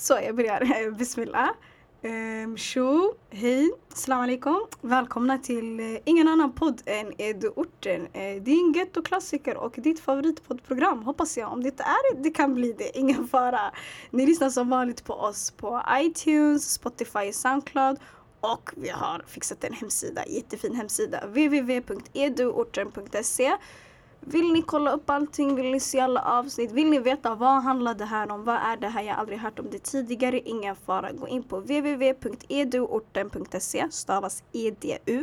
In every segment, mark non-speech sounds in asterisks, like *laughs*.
Så jag börjar. *laughs* Eh, bismillah. Um, tjo, hej, salam alaikum. Välkomna till uh, ingen annan podd än Eduorten. Uh, eh, din gettoklassiker och ditt favoritpoddprogram hoppas jag. Om det inte är det, det kan bli det. Ingen fara. Ni lyssnar som vanligt på oss på iTunes, Spotify, Soundcloud och vi har fixat en hemsida, jättefin hemsida, www.eduorten.se vill ni kolla upp allting? Vill ni se alla avsnitt? Vill ni veta vad handlar det här om? Vad är det här? Jag har aldrig hört om det tidigare. Ingen fara. Gå in på www.eduorten.se stavas EDU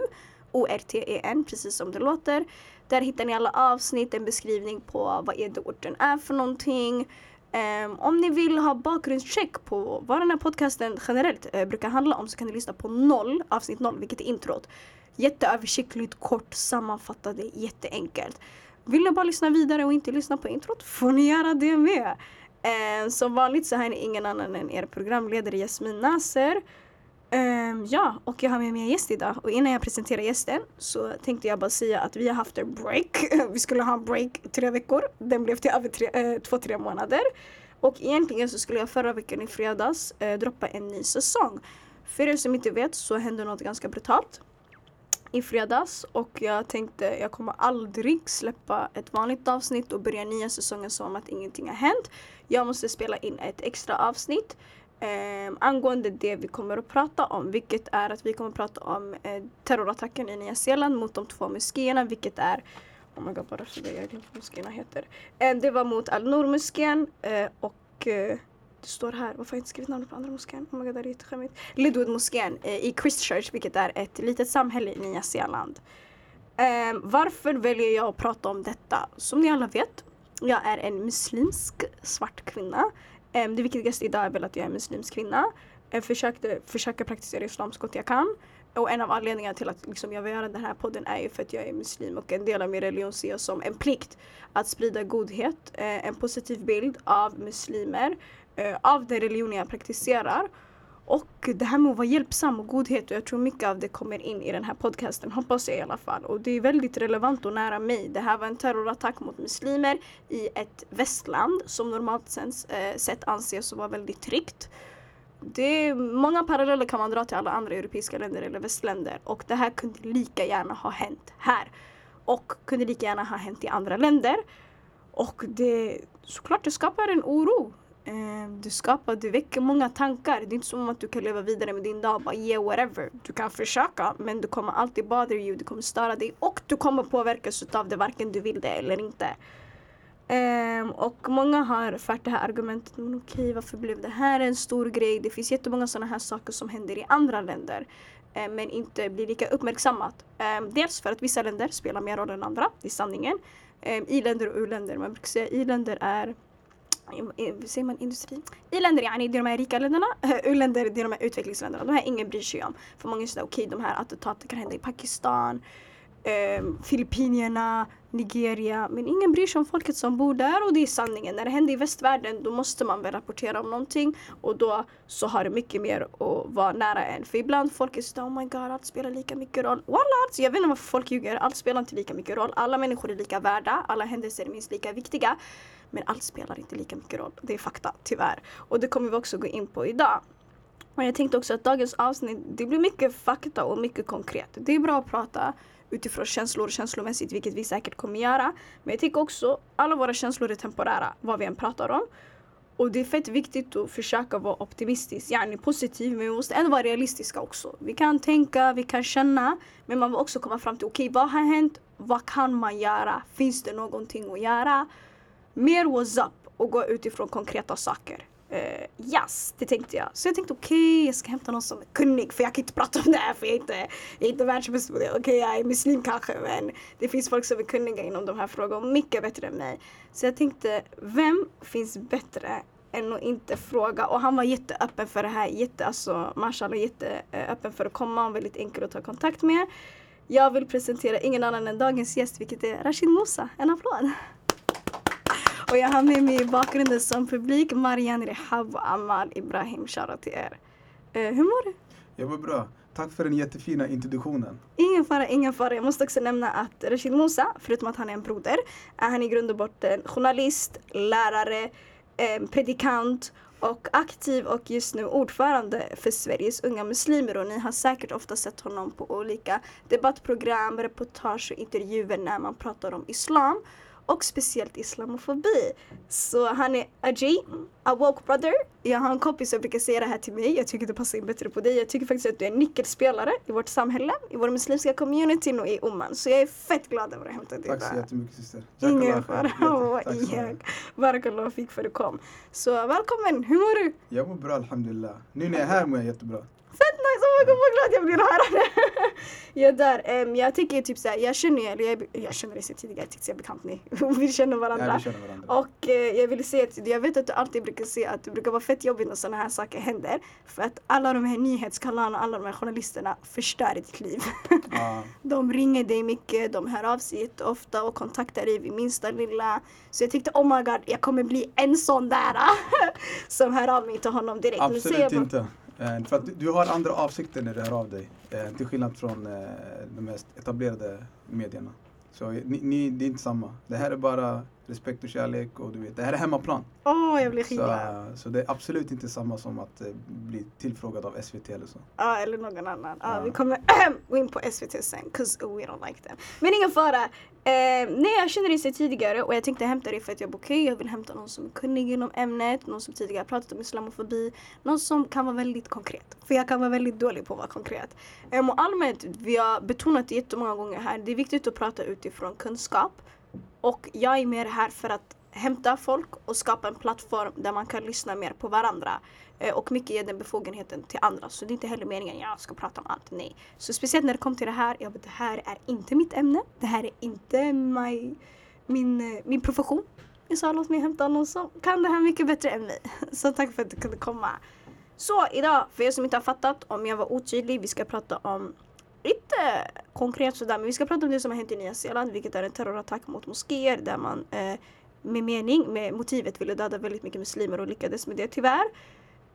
O-R-T-E-N precis som det låter. Där hittar ni alla avsnitt, en beskrivning på vad Eduorten är för någonting. Um, om ni vill ha bakgrundscheck på vad den här podcasten generellt uh, brukar handla om så kan ni lyssna på noll, avsnitt noll, vilket är introt. Jätteöversiktligt, kort, sammanfattade, jätteenkelt. Vill ni bara lyssna vidare och inte lyssna på introt får ni göra det med. Eh, som vanligt så här är ingen annan än er programledare Jasmin Nasser. Eh, ja, och jag har med mig en gäst idag och innan jag presenterar gästen så tänkte jag bara säga att vi har haft en break. *laughs* vi skulle ha en break tre veckor. Den blev till över tre, eh, två, tre månader. Och egentligen så skulle jag förra veckan i fredags eh, droppa en ny säsong. För er som inte vet så hände något ganska brutalt i fredags och jag tänkte jag kommer aldrig släppa ett vanligt avsnitt och börja nya säsongen som att ingenting har hänt. Jag måste spela in ett extra avsnitt eh, angående det vi kommer att prata om vilket är att vi kommer att prata om eh, terrorattacken i Nya Zeeland mot de två moskéerna vilket är Oh my god, bara för det, jag glömde vad moskéerna heter. Eh, det var mot Al-Nour-moskén eh, och eh, det står här, varför har jag inte skrivit namnet på andra moskén? Oh my god, det är jätteskämmigt. Lidwood-moskén eh, i Christchurch, vilket är ett litet samhälle i Nya Zeeland. Eh, varför väljer jag att prata om detta? Som ni alla vet, jag är en muslimsk svart kvinna. Eh, det viktigaste idag är väl att jag är muslimsk kvinna. Jag försökte, försöker praktisera islam så gott jag kan. Och en av anledningarna till att liksom jag vill göra den här podden är ju för att jag är muslim och en del av min religion ser jag som en plikt att sprida godhet, eh, en positiv bild av muslimer Eh, av den religion jag praktiserar. Och det här med att vara hjälpsam och godhet och jag tror mycket av det kommer in i den här podcasten, hoppas jag i alla fall. Och det är väldigt relevant och nära mig. Det här var en terrorattack mot muslimer i ett västland som normalt eh, sett anses vara väldigt tryggt. Det är, många paralleller kan man dra till alla andra europeiska länder eller västländer och det här kunde lika gärna ha hänt här. Och kunde lika gärna ha hänt i andra länder. Och det, såklart det skapar en oro. Ehm, du skapar, du väcker många tankar. Det är inte som att du kan leva vidare med din dag bara yeah whatever. Du kan försöka men du kommer alltid bother you, du kommer störa dig och du kommer påverkas utav det varken du vill det eller inte. Um, och många har fört det här argumentet, men okej varför blev det här en stor grej? Det finns jättemånga sådana här saker som händer i andra länder um, men inte blir lika uppmärksammat. Um, dels för att vissa länder spelar mer roll än andra, det är sanningen. I-länder och u-länder, man brukar säga i-länder är säger man industri? I-länder yani, det är de här rika länderna. Eh, U-länder det är de här utvecklingsländerna. De här ingen bryr sig om. För många säger okej okay, de här attentaten kan hända i Pakistan, eh, Filippinerna, Nigeria. Men ingen bryr sig om folket som bor där och det är sanningen. När det händer i västvärlden då måste man väl rapportera om någonting och då så har det mycket mer att vara nära en. För ibland folk är såhär oh my god allt spelar lika mycket roll. Walla alltså, jag vet inte varför folk ljuger. Allt spelar inte lika mycket roll. Alla människor är lika värda. Alla händelser är minst lika viktiga. Men allt spelar inte lika mycket roll. Det är fakta, tyvärr. Och det kommer vi också gå in på idag. Och jag tänkte också att dagens avsnitt, det blir mycket fakta och mycket konkret. Det är bra att prata utifrån känslor känslomässigt, vilket vi säkert kommer göra. Men jag tycker också, alla våra känslor är temporära, vad vi än pratar om. Och det är fett viktigt att försöka vara optimistisk, yani positiv, men vi måste ändå vara realistiska också. Vi kan tänka, vi kan känna, men man vill också komma fram till okej, okay, vad har hänt? Vad kan man göra? Finns det någonting att göra? Mer what's up och gå utifrån konkreta saker. Uh, yes, det tänkte jag. Så jag tänkte okej, okay, jag ska hämta någon som är kunnig för jag kan inte prata om det här för jag är inte, jag är inte världsbäst på det. Okej, okay, jag är muslim kanske men det finns folk som är kunniga inom de här frågorna mycket bättre än mig. Så jag tänkte, vem finns bättre än att inte fråga? Och han var jätteöppen för det här, jätte, alltså mashallah jätteöppen för att komma och väldigt enkel att ta kontakt med. Jag vill presentera ingen annan än dagens gäst vilket är Rashid Musa. En applåd! Och jag har med mig i bakgrunden som publik Marianne Rehab och Amal Ibrahim. Shoutout till er. Uh, hur mår du? Jag mår bra. Tack för den jättefina introduktionen. Ingen fara, ingen fara. Jag måste också nämna att Rashid Musa, förutom att han är en broder, är han i grund och botten journalist, lärare, eh, predikant och aktiv och just nu ordförande för Sveriges unga muslimer och ni har säkert ofta sett honom på olika debattprogram, reportage och intervjuer när man pratar om islam och speciellt islamofobi. Så han är Ajay, a woke brother. Jag har en kompis som brukar säga det här till mig. Jag tycker det passar in bättre på dig. Jag tycker faktiskt att du är en nyckelspelare i vårt samhälle, i vår muslimska community och i Oman. Så jag är fett glad över att hämta dig Tack så jättemycket syster. Ingen fara. Barakallah fik för att du kom. Så välkommen, hur mår du? Jag mår bra alhamdulillah. Nu när jag är här mår jag jättebra. Fett nice, oh my god vad glad jag blir att höra det. *laughs* jag där, Em, jag tycker typ såhär, jag känner eller jag, jag känner dig sedan tidigare, jag tyckte jag bekant ni. vi känner varandra. Ja, vi känner varandra. Och eh, jag vill säga att jag vet att du alltid brukar säga att det brukar vara fett jobbigt när sådana här saker händer. För att alla de här nyhetskanalerna, alla de här journalisterna förstör ditt liv. Ja, *laughs* de ringer dig mycket, de hör av sig ofta och kontaktar dig vid minsta lilla. Så jag tyckte oh my god, jag kommer bli en sån där *laughs* som hör av mig till honom direkt. Absolut inte. Eh, för att du- har andra avsikter när du hör av dig. Eh, till skillnad från eh, de mest etablerade medierna. Så ni, ni, det är inte samma. Det här är bara respekt och kärlek och du vet, det här är hemmaplan. Åh, jag blir Så, skitglad. eh, så det är absolut inte samma som att eh, bli tillfrågad av SVT eller så. Ja, eller någon annan. Ja, Ja. Vi kommer *clears throat* gå in på SVT sen, 'cause we don't like them. Men ingen fara. Eh, nej, jag känner dig sedan tidigare och jag tänkte hämta dig för att jag bara okej, jag vill hämta någon som är kunnig inom ämnet, någon som tidigare pratat om islamofobi, någon som kan vara väldigt konkret. För jag kan vara väldigt dålig på att vara konkret. Um, och allmänt, vi har betonat det jättemånga gånger här, det är viktigt att prata utifrån kunskap. Och jag är mer här för att hämta folk och skapa en plattform där man kan lyssna mer på varandra. Eh, och mycket ger den befogenheten till andra. Så det är inte heller meningen att jag ska prata om allt. Nej. Så speciellt när det kom till det här. Jag bara, det här är inte mitt ämne. Det här är inte my, min, eh, min profession. Jag sa låt mig hämta någon som kan det här mycket bättre än mig. *laughs* Så tack för att du kunde komma. Så idag, för er som inte har fattat, om jag var otydlig, vi ska prata om lite konkret sådär, men vi ska prata om det som har hänt i Nya Zeeland, vilket är en terrorattack mot moskéer där man eh, med mening, med motivet ville döda väldigt mycket muslimer och lyckades med det tyvärr.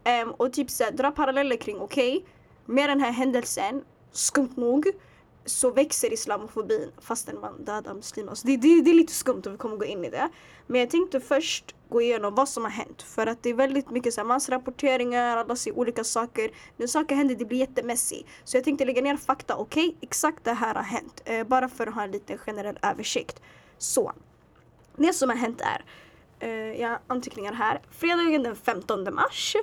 Ehm, och typ såhär, dra paralleller kring, okej, med den här händelsen, skumt nog, så växer islamofobin fastän man dödar muslimer. Så det, det, det är lite skumt och vi kommer gå in i det. Men jag tänkte först gå igenom vad som har hänt. För att det är väldigt mycket så här massrapporteringar, alla ser olika saker. När saker händer det blir jättemessy. Så jag tänkte lägga ner fakta, okej, exakt det här har hänt. Eh, bara för att ha en liten generell översikt. Så, det som har hänt är, eh, jag har anteckningar här. Fredagen den 15 mars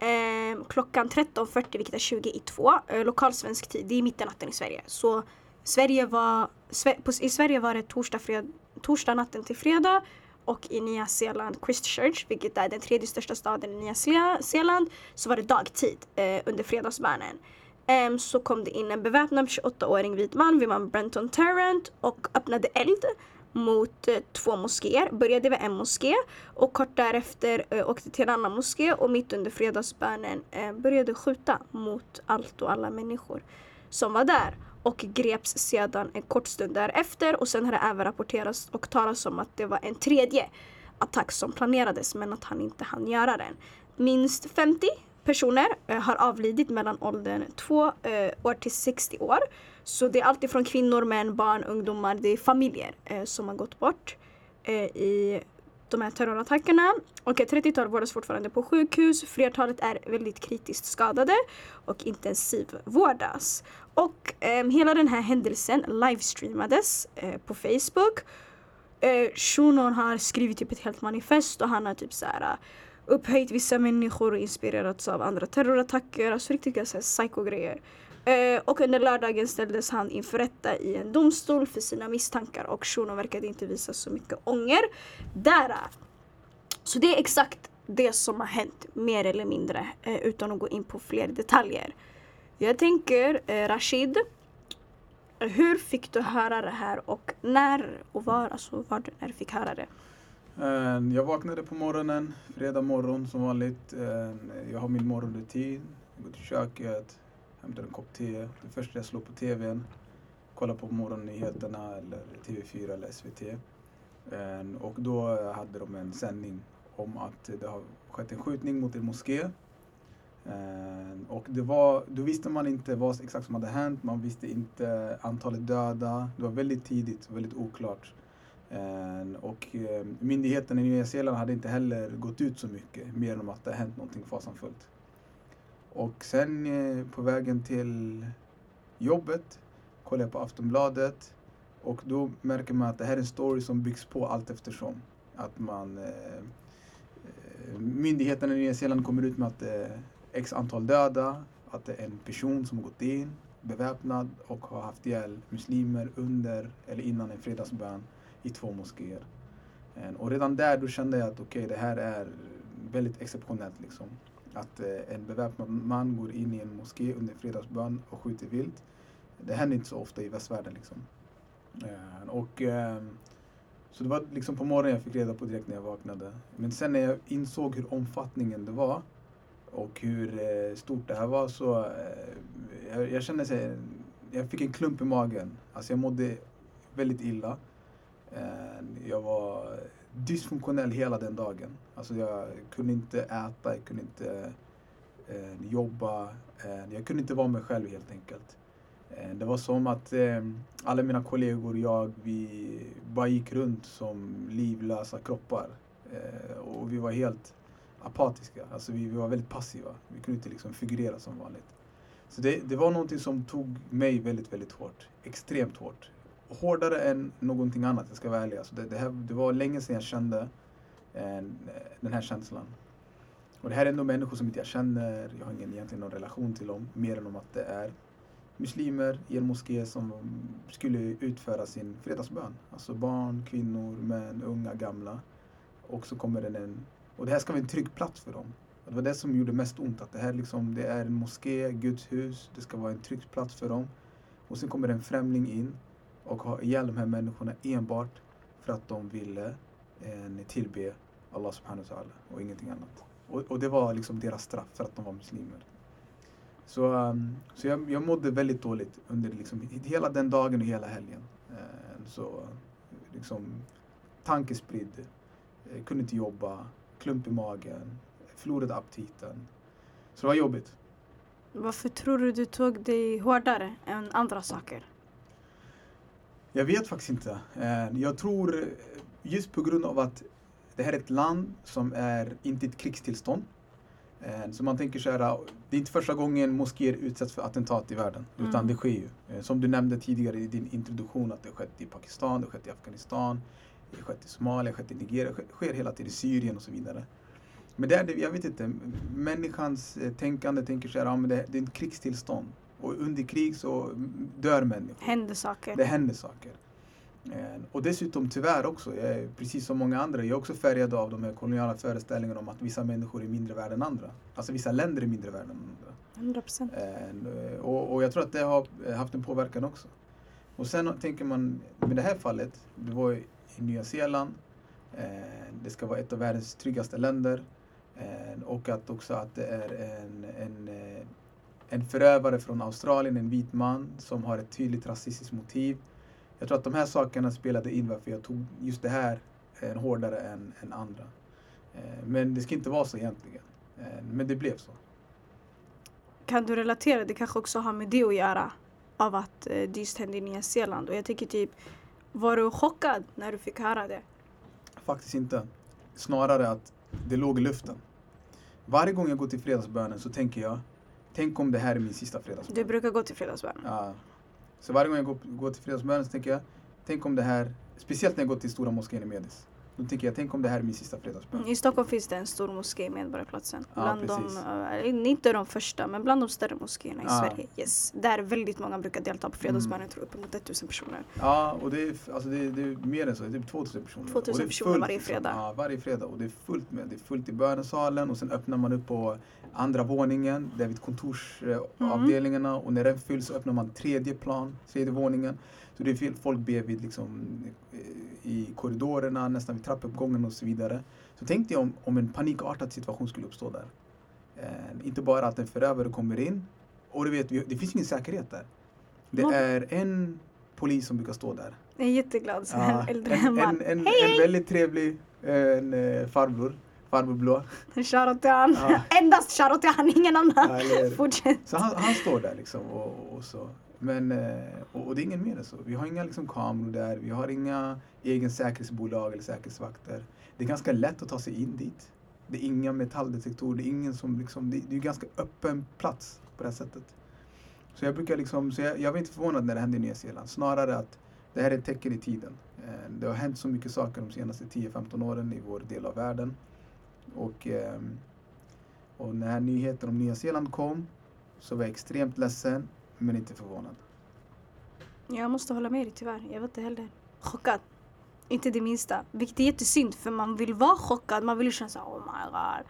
eh, klockan 13.40 vilket är 20 i 2 eh, lokalsvensk tid. Det är mitt i natten i Sverige. Så Sverige var, på, i Sverige var det torsdag, fred, torsdag natten till fredag och i Nya Zeeland Christchurch, vilket är den tredje största staden i Nya Zeeland, så var det dagtid eh, under fredagsbönen. Em, så kom det in en beväpnad 28-åring vit man vid namn Brenton Tarrant och öppnade eld mot eh, två moskéer. Började vid en moské och kort därefter eh, åkte till en annan moské och mitt under fredagsbönen eh, började skjuta mot allt och alla människor som var där och greps sedan en kort stund därefter och sen har det även rapporterats och talats om att det var en tredje attack som planerades men att han inte hann göra den. Minst 50 personer eh, har avlidit mellan åldern 2 eh, år till 60 år. Så det är alltifrån kvinnor, män, barn, ungdomar, det är familjer eh, som har gått bort eh, i de här terrorattackerna. Och ett 30-tal vårdas fortfarande på sjukhus. Flertalet är väldigt kritiskt skadade och intensivvårdas. Och eh, hela den här händelsen livestreamades eh, på Facebook. Eh, Shunon har skrivit typ ett helt manifest och han har typ så här eh, upphöjt vissa människor och inspirerats av andra terrorattacker. Alltså riktiga psykogrejer. Eh, och under lördagen ställdes han inför rätta i en domstol för sina misstankar och Shunon verkade inte visa så mycket ånger. Där! Så det är exakt det som har hänt mer eller mindre eh, utan att gå in på fler detaljer. Jag tänker eh, Rashid, hur fick du höra det här och när och var, alltså var du när du fick höra det? Eh, jag vaknade på morgonen, fredag morgon som vanligt. Eh, jag har min morgonrutin. Jag går till köket, hämtar en kopp te. Det första jag slår på TVn, kollar på morgonnyheterna eller TV4 eller SVT. Eh, och då hade de en sändning om att det har skett en skjutning mot en moské. Och det var, då visste man inte vad exakt som hade hänt, man visste inte antalet döda. Det var väldigt tidigt, väldigt oklart. Eh, och eh, myndigheten i Nya Zeeland hade inte heller gått ut så mycket, mer än att det hänt någonting fasansfullt. Och sen eh, på vägen till jobbet kollar jag på Aftonbladet och då märker man att det här är en story som byggs på allt eftersom. Att man eh, myndigheterna i Nya Zeeland kommer ut med att det är x antal döda, att det är en person som har gått in beväpnad och har haft ihjäl muslimer under eller innan en fredagsbön i två moskéer. Eh, och redan där då kände jag att okej, okay, det här är väldigt exceptionellt. Liksom. Att eh, en beväpnad man går in i en moské under fredagsbön och skjuter vilt. Det händer inte så ofta i västvärlden. Liksom. Eh, och, eh, så det var liksom på morgonen jag fick reda på direkt när jag vaknade. Men sen när jag insåg hur omfattningen det var och hur eh, stort det här var så eh, jag, jag kände sig, jag fick en klump i magen. Alltså jag mådde väldigt illa. Eh, jag var dysfunktionell hela den dagen. Alltså jag kunde inte äta, jag kunde inte eh, jobba. Eh, jag kunde inte vara mig själv helt enkelt. Eh, det var som att eh, alla mina kollegor och jag, vi bara gick runt som livlösa kroppar. Eh, och vi var helt apatiska. Alltså vi, vi var väldigt passiva. Vi kunde inte liksom figurera som vanligt. Så det, det var någonting som tog mig väldigt, väldigt hårt. Extremt hårt. Hårdare än någonting annat, jag ska vara ärlig. Alltså det, det, här, det var länge sedan jag kände eh, den här känslan. Och det här är ändå människor som inte jag känner, jag har ingen egentligen någon relation till dem, mer än om att det är muslimer i en moské som skulle utföra sin fredagsbön. Alltså barn, kvinnor, män, unga, gamla. Och så kommer det en... Och det här ska vara en trygg plats för dem. Det var det som gjorde mest ont, att det här liksom, det är en moské, Guds hus, det ska vara en trygg plats för dem. Och sen kommer en främling in och ha ihjäl de här människorna enbart för att de ville eh, tillbe Allah subhanahu wa ta'ala och ingenting annat. Och, och, det var liksom deras straff för att de var muslimer. Så, um, så jag, jag mådde väldigt dåligt under liksom, hela den dagen och hela helgen. Eh, så liksom tankespridd, eh, kunde inte jobba, klump i magen, förlorade aptiten. Så det var jobbigt. Varför tror du du tog dig hårdare än andra saker? Jag vet faktiskt inte. Eh, jag tror just på grund av att det här är ett land som är inte ett krigstillstånd. Eh, så man tänker så här, det är inte första gången moskéer utsätts för attentat i världen. Mm. Utan det sker ju. Eh, som du nämnde tidigare i din introduktion att det har skett i Pakistan, det skett i Afghanistan, det skett i Somalia, det skett i Nigeria, det sker hela tiden i Syrien och så vidare. Men det är, jag vet inte, människans eh, tänkande tänker så här, ja, men det, det är ett krigstillstånd. Och under krig så dör människor. Händer saker. Det händer saker. Eh, och dessutom tyvärr också, jag är, precis som många andra, jag är också färgad av de här koloniala föreställningarna om att vissa människor är mindre värda än andra. Alltså vissa länder är mindre värda än andra. 100 procent. Eh, och, och jag tror att det har haft en påverkan också. Och sen tänker man, med det här fallet, det var i Nya Zeeland, det ska vara ett av världens tryggaste länder. Eh, och att också att det är en, en, eh, en förövare från Australien, en vit man som har ett tydligt rasistiskt motiv. Jag tror att de här sakerna spelade in varför jag tog just det här en eh, hårdare än, än andra. Men det ska inte vara så egentligen. Men det blev så. Kan du relatera? Det kanske också har med det att göra. Av att det just hände i Nya Zeeland. Och jag tänker typ, var du chockad när du fick höra det? Faktiskt inte. Snarare att det låg i luften. Varje gång jag går till fredagsbönen så tänker jag, tänk om det här är min sista fredagsbön. Du brukar gå till fredagsbönen? Ja. Så varje gång jag går, går till fredagsbönen så tänker jag, tänk om det här, speciellt när jag går till stora moskén i Medis. Då tänker jag, tänk om det här är min sista fredagsbön. I Stockholm finns det en stor moské i Medborgarplatsen. Ja, bland de, äh, inte de första, men bland de större moskéerna i ja. Sverige. Yes. Där väldigt många brukar delta på fredagsbönen, mm. tror uppemot 1000 personer. Ja, och det är, alltså det, det är mer än så, det är typ 2000 personer. 2000 personer varje liksom. fredag. Ja, varje fredag. Och det är fullt med. Det är fullt i bönesalen och sen öppnar man upp på andra våningen, där vid kontorsavdelningarna. Mm. Och när den fylls så öppnar man tredje plan, tredje våningen. Så det är folk ber vid liksom, i korridorerna, nästan vid trappuppgången och så vidare. Så tänkte jag om, om en panikartad situation skulle uppstå där. Eh, inte bara att en förövare kommer in och du vet, det finns ingen säkerhet där. Det är en polis som brukar stå där. En jätteglad ja, äldre en, man. En, en, hej, en väldigt trevlig en, eh, farbror. Farbror blå. *laughs* Shoutout till han. Ja. *laughs* Endast shoutout till han, ingen annan. Ja, Fortsätt. Så han, han, står där liksom och, och så Men, eh, och, och det är ingen mer än så. Vi har inga liksom, kameror där, vi har inga egen säkerhetsbolag eller säkerhetsvakter. Det är ganska lätt att ta sig in dit. Det är inga metalldetektorer, det är ingen som liksom, det, är en ganska öppen plats på det här sättet. Så jag brukar liksom, så jag, jag var inte förvånad när det hände i Nya Zeeland. Snarare att det här är ett tecken i tiden. Eh, Det har hänt så mycket saker de senaste 10-15 åren i vår del av världen. Och, ehm, och när nyheten om Nya Zeeland kom så var jag extremt ledsen men inte förvånad. Jag måste hålla med dig tyvärr. Jag var inte heller chockad. Inte det minsta. Vilket är jättesynd för man vill vara chockad. Man vill känna såhär oh my god.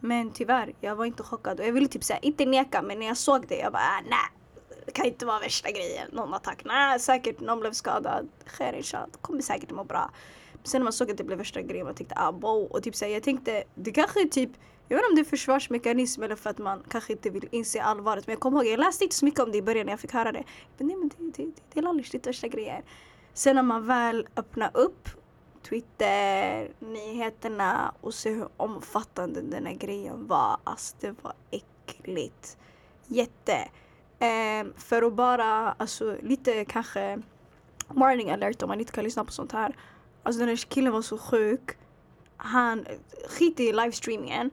Men tyvärr, jag var inte chockad. Och jag ville typ säga, inte neka men när jag såg det jag bara ah, nej. Det kan inte vara värsta grejen. Någon attack. Nej säkert någon blev skadad. Sker inshallah. Kommer säkert må bra. Sen när man såg att det blev värsta grejen man tänkte ah wow. Och typ såhär, jag tänkte det kanske är typ jag vet inte om det är försvarsmekanism eller för att man kanske inte vill inse allvaret. Men jag kommer ihåg, jag läste inte så mycket om det i början när jag fick höra det. Men nej men det, det, det, det är lallish, det är värsta grejen. Sen när man väl öppnar upp Twitter, nyheterna och ser hur omfattande den här grejen var. Alltså det var äckligt. Jätte. Ehm, för att bara, alltså lite kanske warning alert om man inte kan lyssna på sånt här. Alltså den här killen var så sjuk. Han, skit i livestreamingen.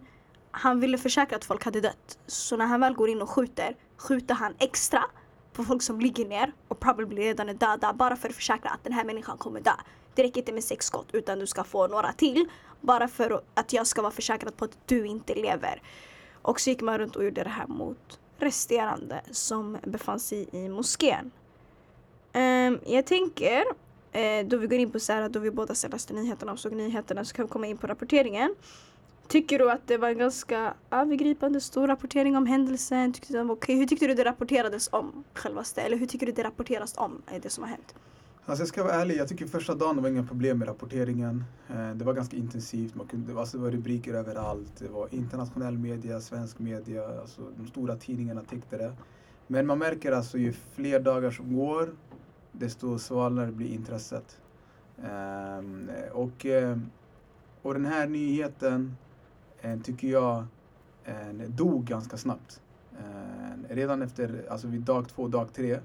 Han ville försäkra att folk hade dött. Så när han väl går in och skjuter, skjuter han extra på folk som ligger ner och probably redan är döda bara för att försäkra att den här människan kommer dö. Det räcker inte med sex skott utan du ska få några till bara för att jag ska vara försäkrad på att du inte lever. Och så gick man runt och gjorde det här mot resterande som befann sig i moskén. Um, jag tänker, eh, då vi går in på så här, då vi båda läste nyheterna och såg nyheterna så kan vi komma in på rapporteringen. Tycker du att det var en ganska övergripande stor rapportering om händelsen? Tyckte du den var okej? Hur tyckte du det rapporterades om självaste? Eller hur tycker du det rapporteras om eh, det som har hänt? Alltså jag ska vara ärlig, jag tycker första dagen det var inga problem med rapporteringen. Eh, det var ganska intensivt, man kunde, alltså det var rubriker överallt. Det var internationell media, svensk media, alltså de stora tidningarna täckte det. Men man märker alltså ju fler dagar som går, desto svalare blir intresset. Ehm, och, eh, och den här nyheten eh, tycker jag eh, dog ganska snabbt. Eh, Redan efter, alltså vid dag två, dag tre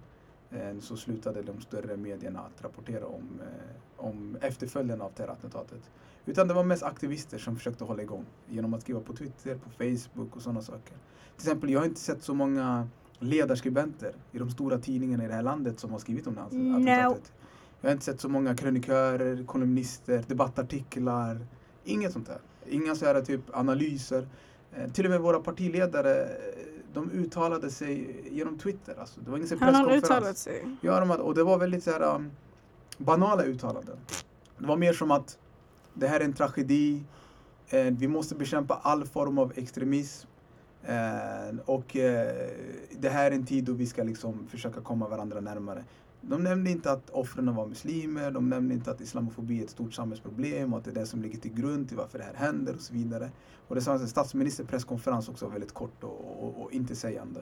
eh, så slutade de större medierna att rapportera om, eh, om efterföljden av terrorattentatet. Utan det var mest aktivister som försökte hålla igång genom att skriva på Twitter, på Facebook och sådana saker. Till exempel, jag har inte sett så många ledarskribenter i de stora tidningarna i det här landet som har skrivit om det här No. attentatet. Jag har inte sett så många krönikörer, kolumnister, debattartiklar. Inget sånt där. Inga så här typ analyser. Eh, till och med våra partiledare, de uttalade sig genom Twitter. Alltså. Det var ingen här Han presskonferens. uttalat sig. Ja, de hade, och det var väldigt så här, um, banala uttalanden. Det var mer som att det här är en tragedi, eh, vi måste bekämpa all form av extremism eh, och eh, det här är en tid då vi ska liksom försöka komma varandra närmare. De nämnde inte att offren var muslimer, de nämnde inte att islamofobi är ett stort samhällsproblem och att det är det som ligger till grund till varför det här händer och så vidare. Och det sa en statsministerpresskonferens också väldigt kort och, och, och intetsägande.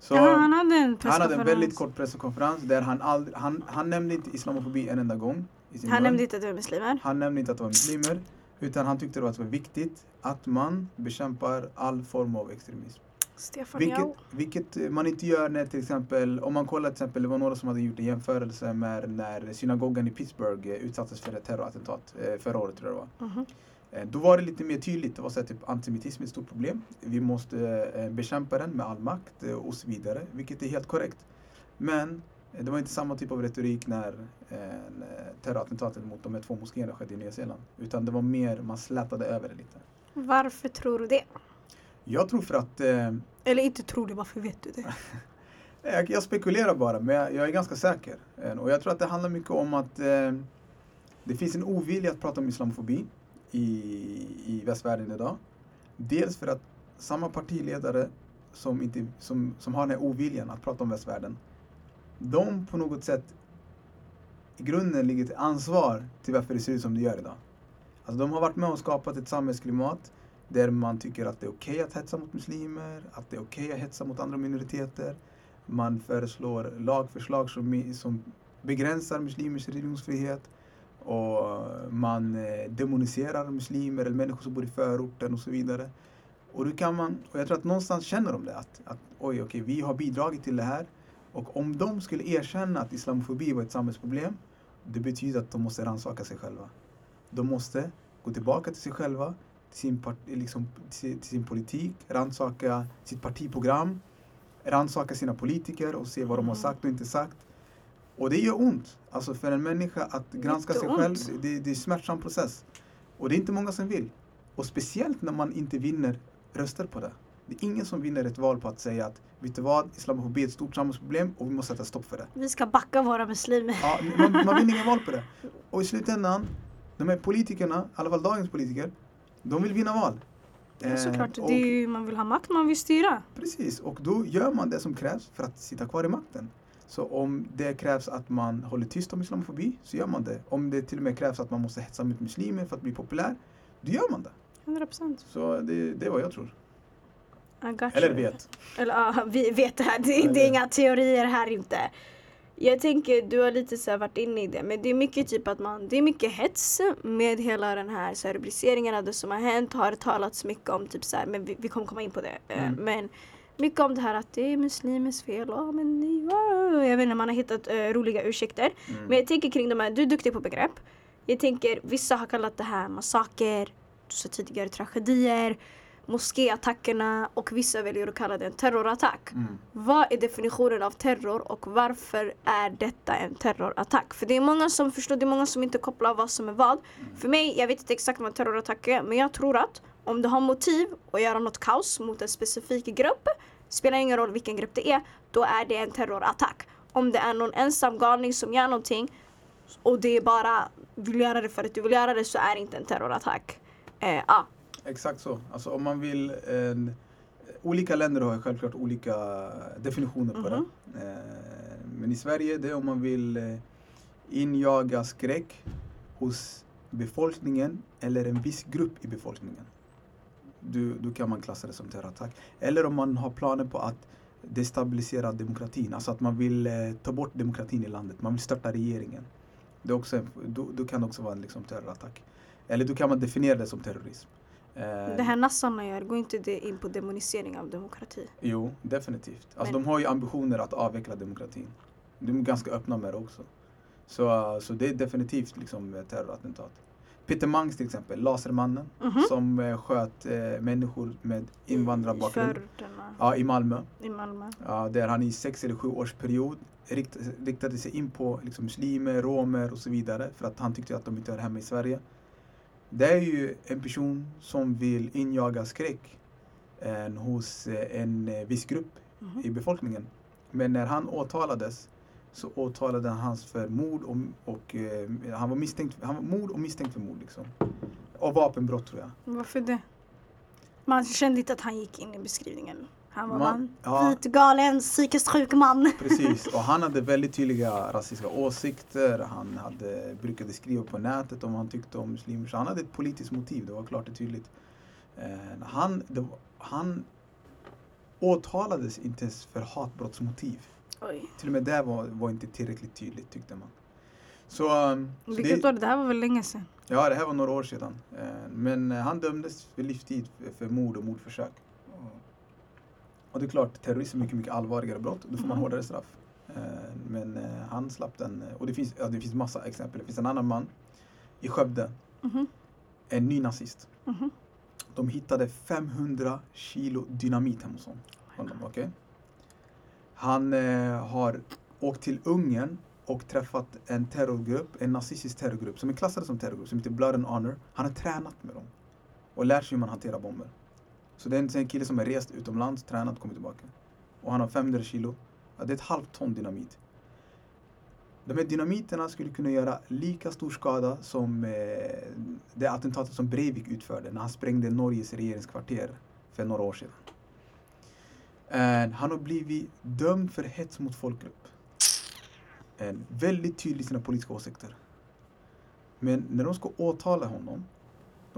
Så- ja, han hade en han hade en väldigt kort presskonferens där han, aldrig, han, han nämnde inte islamofobi en enda gång. Han nämnde inte att det var muslimer. han nämnde inte att det var muslimer. Utan han tyckte var, att det var viktigt att man bekämpar all form av extremism. Stefan Vilket, Jao. vilket man inte gör när till exempel, om man kollar till exempel, det var några som hade gjort en jämförelse med när synagogan i Pittsburgh eh, utsattes för ett terrorattentat eh, förra året tror jag det var. Mhm. Eh, Då var det lite mer tydligt. Det var så här, typ antisemitism är ett stort problem. Vi måste eh, bekämpa den med all makt eh, och så vidare. Vilket är helt korrekt. Men eh, det var inte samma typ av retorik när eh, när terrorattentatet mot de här två moskéerna skedde i Nya Zeeland. Utan det var mer, man slätade över det lite. Varför tror du det? Jag tror för att, eh, Eller inte tror det, varför vet du det? *laughs* jag, jag spekulerar bara, men jag, jag är ganska säker. Eh, Och jag tror att det handlar mycket om att eh, det finns en ovilja att prata om islamofobi i, i västvärlden idag. Dels för att samma partiledare som, inte, som, som har den här oviljan att prata om västvärlden, de på något sätt i grunden ligger till ansvar till varför det ser ut som det gör idag. Alltså de har varit med och skapat ett samhällsklimat där man tycker att det är okej att hetsa mot muslimer, att det är okej att hetsa mot andra minoriteter. Man föreslår lagförslag som, som begränsar muslimers religionsfrihet och man eh, demoniserar muslimer eller människor som bor i förorten och så vidare. Och, då kan man, och jag tror att någonstans känner de det att, att oj, okej, vi har bidragit till det här och om de skulle erkänna att islamofobi var ett samhällsproblem, det betyder att de måste rannsaka sig själva. De måste gå tillbaka till sig själva, till sin, liksom, till, sin politik, rannsaka sitt partiprogram, rannsaka sina politiker och se vad de har Mm. sagt och inte sagt. Och det gör ont. Alltså för en människa att granska sig själv, det, det är en smärtsam process. Och det är inte många som vill. Och speciellt när man inte vinner röster på det. Det är ingen som vinner ett val på att säga att vet du vad, islamofobi är ett stort samhällsproblem och vi måste sätta stopp för det. Vi ska backa våra muslimer. Ja, man, man vinner inga val på det. Och i slutändan, de här politikerna, i alla fall dagens politiker, de vill vinna val. Ja, såklart. Eh, och- Det är ju, man vill ha makt, man vill styra. Precis, och då gör man det som krävs för att sitta kvar i makten. Så om det krävs att man håller tyst om islamofobi, så gör man det. Om det till och med krävs att man måste hetsa mot muslimer för att bli populär, då gör man det. 100 procent. Så det, det är vad jag tror. Eller vet. Eller ja, vi vet det här. Det, det är Eller- inga teorier här inte. Jag tänker, du har lite så varit inne i det, men det är mycket typ att man, det är mycket hets med hela den här, så här rubriceringen av det som har hänt, har talats mycket om typ så här, men vi, vi kommer komma in på det. Eh, Mm. Men mycket om det här att det är muslimers fel, ja men jag vet inte, man har hittat eh, roliga ursäkter. Mm. Men jag tänker kring de här, du är duktig på begrepp. Jag tänker, vissa har kallat det här massaker, du sa tidigare tragedier, moskéattackerna och vissa väljer att kalla det en terrorattack. Mm. Vad är definitionen av terror och varför är detta en terrorattack? För det är många som förstår, det är många som inte kopplar vad som är vad. För mig, jag vet inte exakt vad en terrorattack är, men jag tror att om du har motiv att göra något kaos mot en specifik grupp, spelar ingen roll vilken grupp det är, då är det en terrorattack. Om det är någon ensam galning som gör någonting och det är bara vill göra det för att du vill göra det så är det inte en terrorattack. Eh, ah, Exakt så. Alltså om man vill en, Olika länder har självklart olika definitioner på Mhm. det. Eh, Men i Sverige, det är om man vill eh, injaga skräck hos befolkningen eller en viss grupp i befolkningen. Du, då kan man klassa det som terrorattack. Eller om man har planer på att destabilisera demokratin, alltså att man vill eh, ta bort demokratin i landet, man vill störta regeringen. Det är också, en- då, då kan det också vara en liksom, terrorattack. Eller då kan man definiera det som terrorism. Eh, det här nassarna gör, går inte det in på demonisering av demokrati? Jo, definitivt. Alltså Men- de har ju ambitioner att avveckla demokratin. De är ganska öppna med det också. Så, så det är definitivt liksom terrorattentat. Peter Mangs till exempel, Lasermannen, Mhm. som eh, sköt eh, människor med invandrarbakgrund. I Ja, i Malmö. i Malmö. Ja, där han i sex eller sju års period rikt, riktade sig in på liksom, muslimer, romer och så vidare för att han tyckte att de inte hör hemma i Sverige. Det är ju en person som vill injaga skräck eh, hos eh, en eh, viss grupp Mhm. i befolkningen. Men när han åtalades så åtalade han hans för mord och, och eh, han var misstänkt, han var mord och misstänkt för mord liksom. Och vapenbrott tror jag. Varför det? Man kände inte att han gick in i beskrivningen. Han var Man- man, vit, galen, psykiskt sjuk man. *laughs* Precis, och han hade väldigt tydliga rasistiska åsikter. Han hade, brukade skriva på nätet om han tyckte om muslimer. Så han hade ett politiskt motiv, det var klart och tydligt. Eh, han, det, han åtalades inte ens för hatbrottsmotiv. Oj. Till och med det var, var inte tillräckligt tydligt tyckte man. Så, um, så Vilket det, år? Det här var väl länge sedan? ja, det här var några år sedan. Eh, Men eh, han dömdes för livstid för, för mord och mordförsök. Och det är klart, terrorism är mycket, mycket allvarligare brott. Då får man Mhm. hårdare straff. Eh, Men eh, han slapp den. eh, Och det finns, ja, det finns massa exempel. Det finns en annan man i Skövde, Mhm. en ny nazist. Mhm. De hittade 500 kilo dynamit hemma hos honom. honom okej? Han eh, har åkt till Ungern och träffat en terrorgrupp, en nazistisk terrorgrupp som är klassad som terrorgrupp, som heter Blood and Honor. Han har tränat med dem och lärt sig hur man hanterar bomber. Så det är en, kille som har rest utomlands, tränat och kommit tillbaka. Och han har 500 kilo. Ja, det är ett halvt ton dynamit. De här dynamiterna skulle kunna göra lika stor skada som eh, det attentatet som Breivik utförde när han sprängde Norges regeringskvarter för några år sedan. And han har blivit dömd för hets mot folkgrupp. And väldigt tydlig i sina politiska åsikter. Men när de ska åtala honom,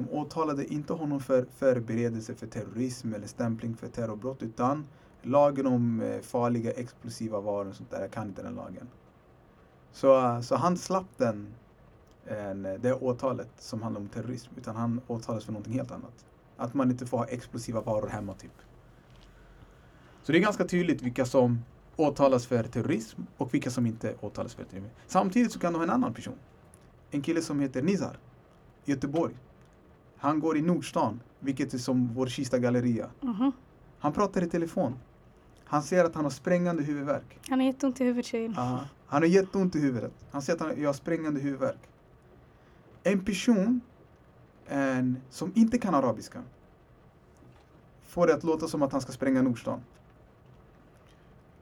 de åtalade inte honom för förberedelse för terrorism eller stämpling för terrorbrott, utan lagen om eh, farliga explosiva varor och sånt där, jag kan inte den lagen. Så, eh, så han slapp den, eh, det åtalet som handlar om terrorism, utan han åtalades för någonting helt annat. Att man inte får ha explosiva varor hemma typ. Så det är ganska tydligt vilka som åtalas för terrorism och vilka som inte åtalas för terrorism. Samtidigt så kan du ha en annan person. En kille som heter Nizar i Göteborg. Han går i Nordstan, vilket är som vår Kista galleria. Mhm. Han pratar i telefon. Han säger att han har sprängande huvudvärk. Han har jätteont i huvudet tjejen. Ja, han har jätteont i huvudet. Han säger att han, jag har sprängande huvudvärk. En person en, som inte kan arabiska får det att låta som att han ska spränga Nordstan.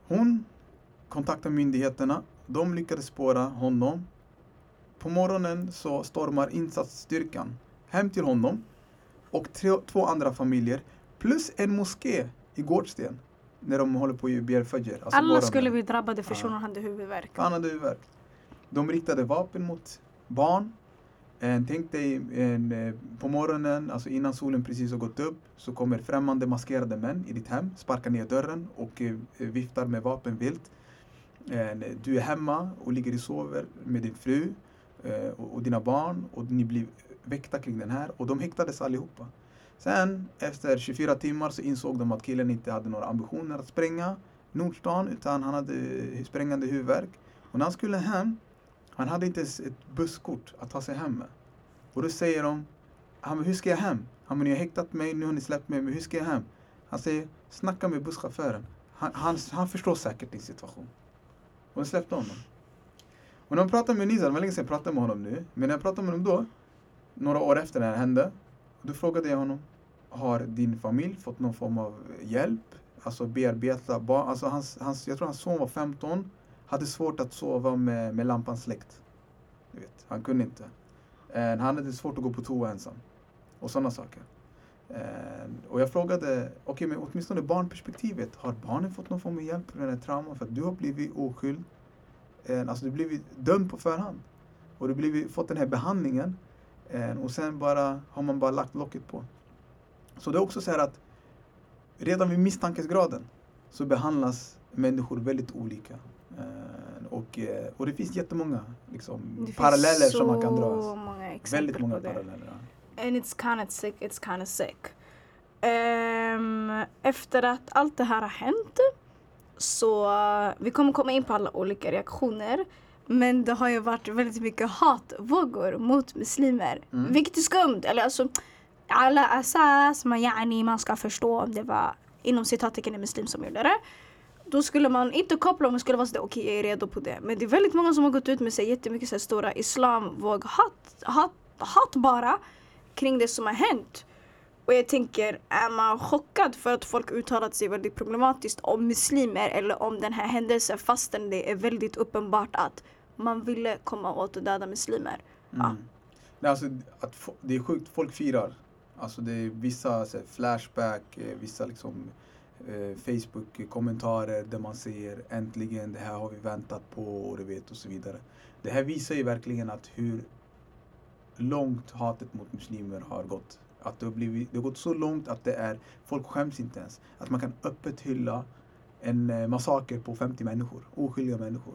Hon kontaktar myndigheterna. De lyckades spåra honom. På morgonen så stormar insatsstyrkan hem till honom och tre, två andra familjer plus en moské i Gårdsten när de håller på att begära fajr. Alltså Alla skulle bli drabbade för shunon hade huvudvärk. Han hade huvudvärk. De riktade vapen mot barn. Eh, tänk dig en, eh, på morgonen, alltså innan solen precis har gått upp, så kommer främmande maskerade män i ditt hem, sparkar ner dörren och eh, viftar med vapen vilt. Eh, du är hemma och ligger och sover med din fru eh, och, och dina barn och ni blir väckta kring den här och de häktades allihopa. Sen efter 24 timmar så insåg de att killen inte hade några ambitioner att spränga Nordstan utan han hade eh, sprängande huvudvärk. Och när han skulle hem, han hade inte ens ett busskort att ta sig hem med. Och då säger de, han bara, hur ska jag hem? Han bara, ni har häktat mig, nu har ni släppt mig, men hur ska jag hem? Han säger, snacka med busschauffören. Han, han, han förstår säkert din situation. Och de släppte honom. Och när man pratar med Nizar, det var länge sedan jag pratade med honom nu, men när jag pratade med honom då, några år efter det här hände, då frågade jag honom, har din familj fått någon form av hjälp? Alltså bearbeta barn, alltså hans, hans, jag tror hans son var 15, hade svårt att sova med, med lampan släckt. Du vet, han kunde inte. Eh, han hade svårt att gå på toa ensam. Och sådana saker. Eh, och jag frågade, okej men åtminstone barnperspektivet, har barnen fått någon form av hjälp med den här trauman? För att du har blivit oskyldig. Eh, alltså du har blivit dömd på förhand. Och du har blivit, fått den här behandlingen. Eh, och sen bara, har man bara lagt locket på. Så det är också så här att redan vid misstankesgraden så behandlas människor väldigt olika. Eh, och, eh, och det finns jättemånga liksom, Det finns paralleller så som man kan dra. många exempel Väldigt många på det. paralleller. Ja. And it's kind of sick, it's kind of sick. Ehm, efter att allt det här har hänt så vi kommer komma in på alla olika reaktioner. Men det har ju varit väldigt mycket hatvågor mot muslimer. Mm. Vilket är skumt. Eller alltså, alla asas, man, yani, man ska förstå om det var inom citattecken en muslim som gjorde det. Då skulle man inte koppla om man skulle vara sådär, okej jag är redo på det. Men det är väldigt många som har gått ut med sig jättemycket så här stora islamvåg, hat, hat, hat bara kring det som har hänt. Och jag tänker, är man chockad för att folk uttalat sig väldigt problematiskt om muslimer eller om den här händelsen fastän det är väldigt uppenbart att man ville komma åt och döda muslimer. Ja. Mm. Nej, alltså, att det är sjukt, folk firar. Alltså det är vissa så här, flashback, eh, vissa liksom eh, Facebook-kommentarer där man ser äntligen det här har vi väntat på och du vet och så vidare. Det här visar ju verkligen att hur långt hatet mot muslimer har gått. Att det har, blivit, det har gått så långt att det är, folk skäms inte ens. Att man kan öppet hylla en eh, massaker på 50 människor, oskyldiga människor.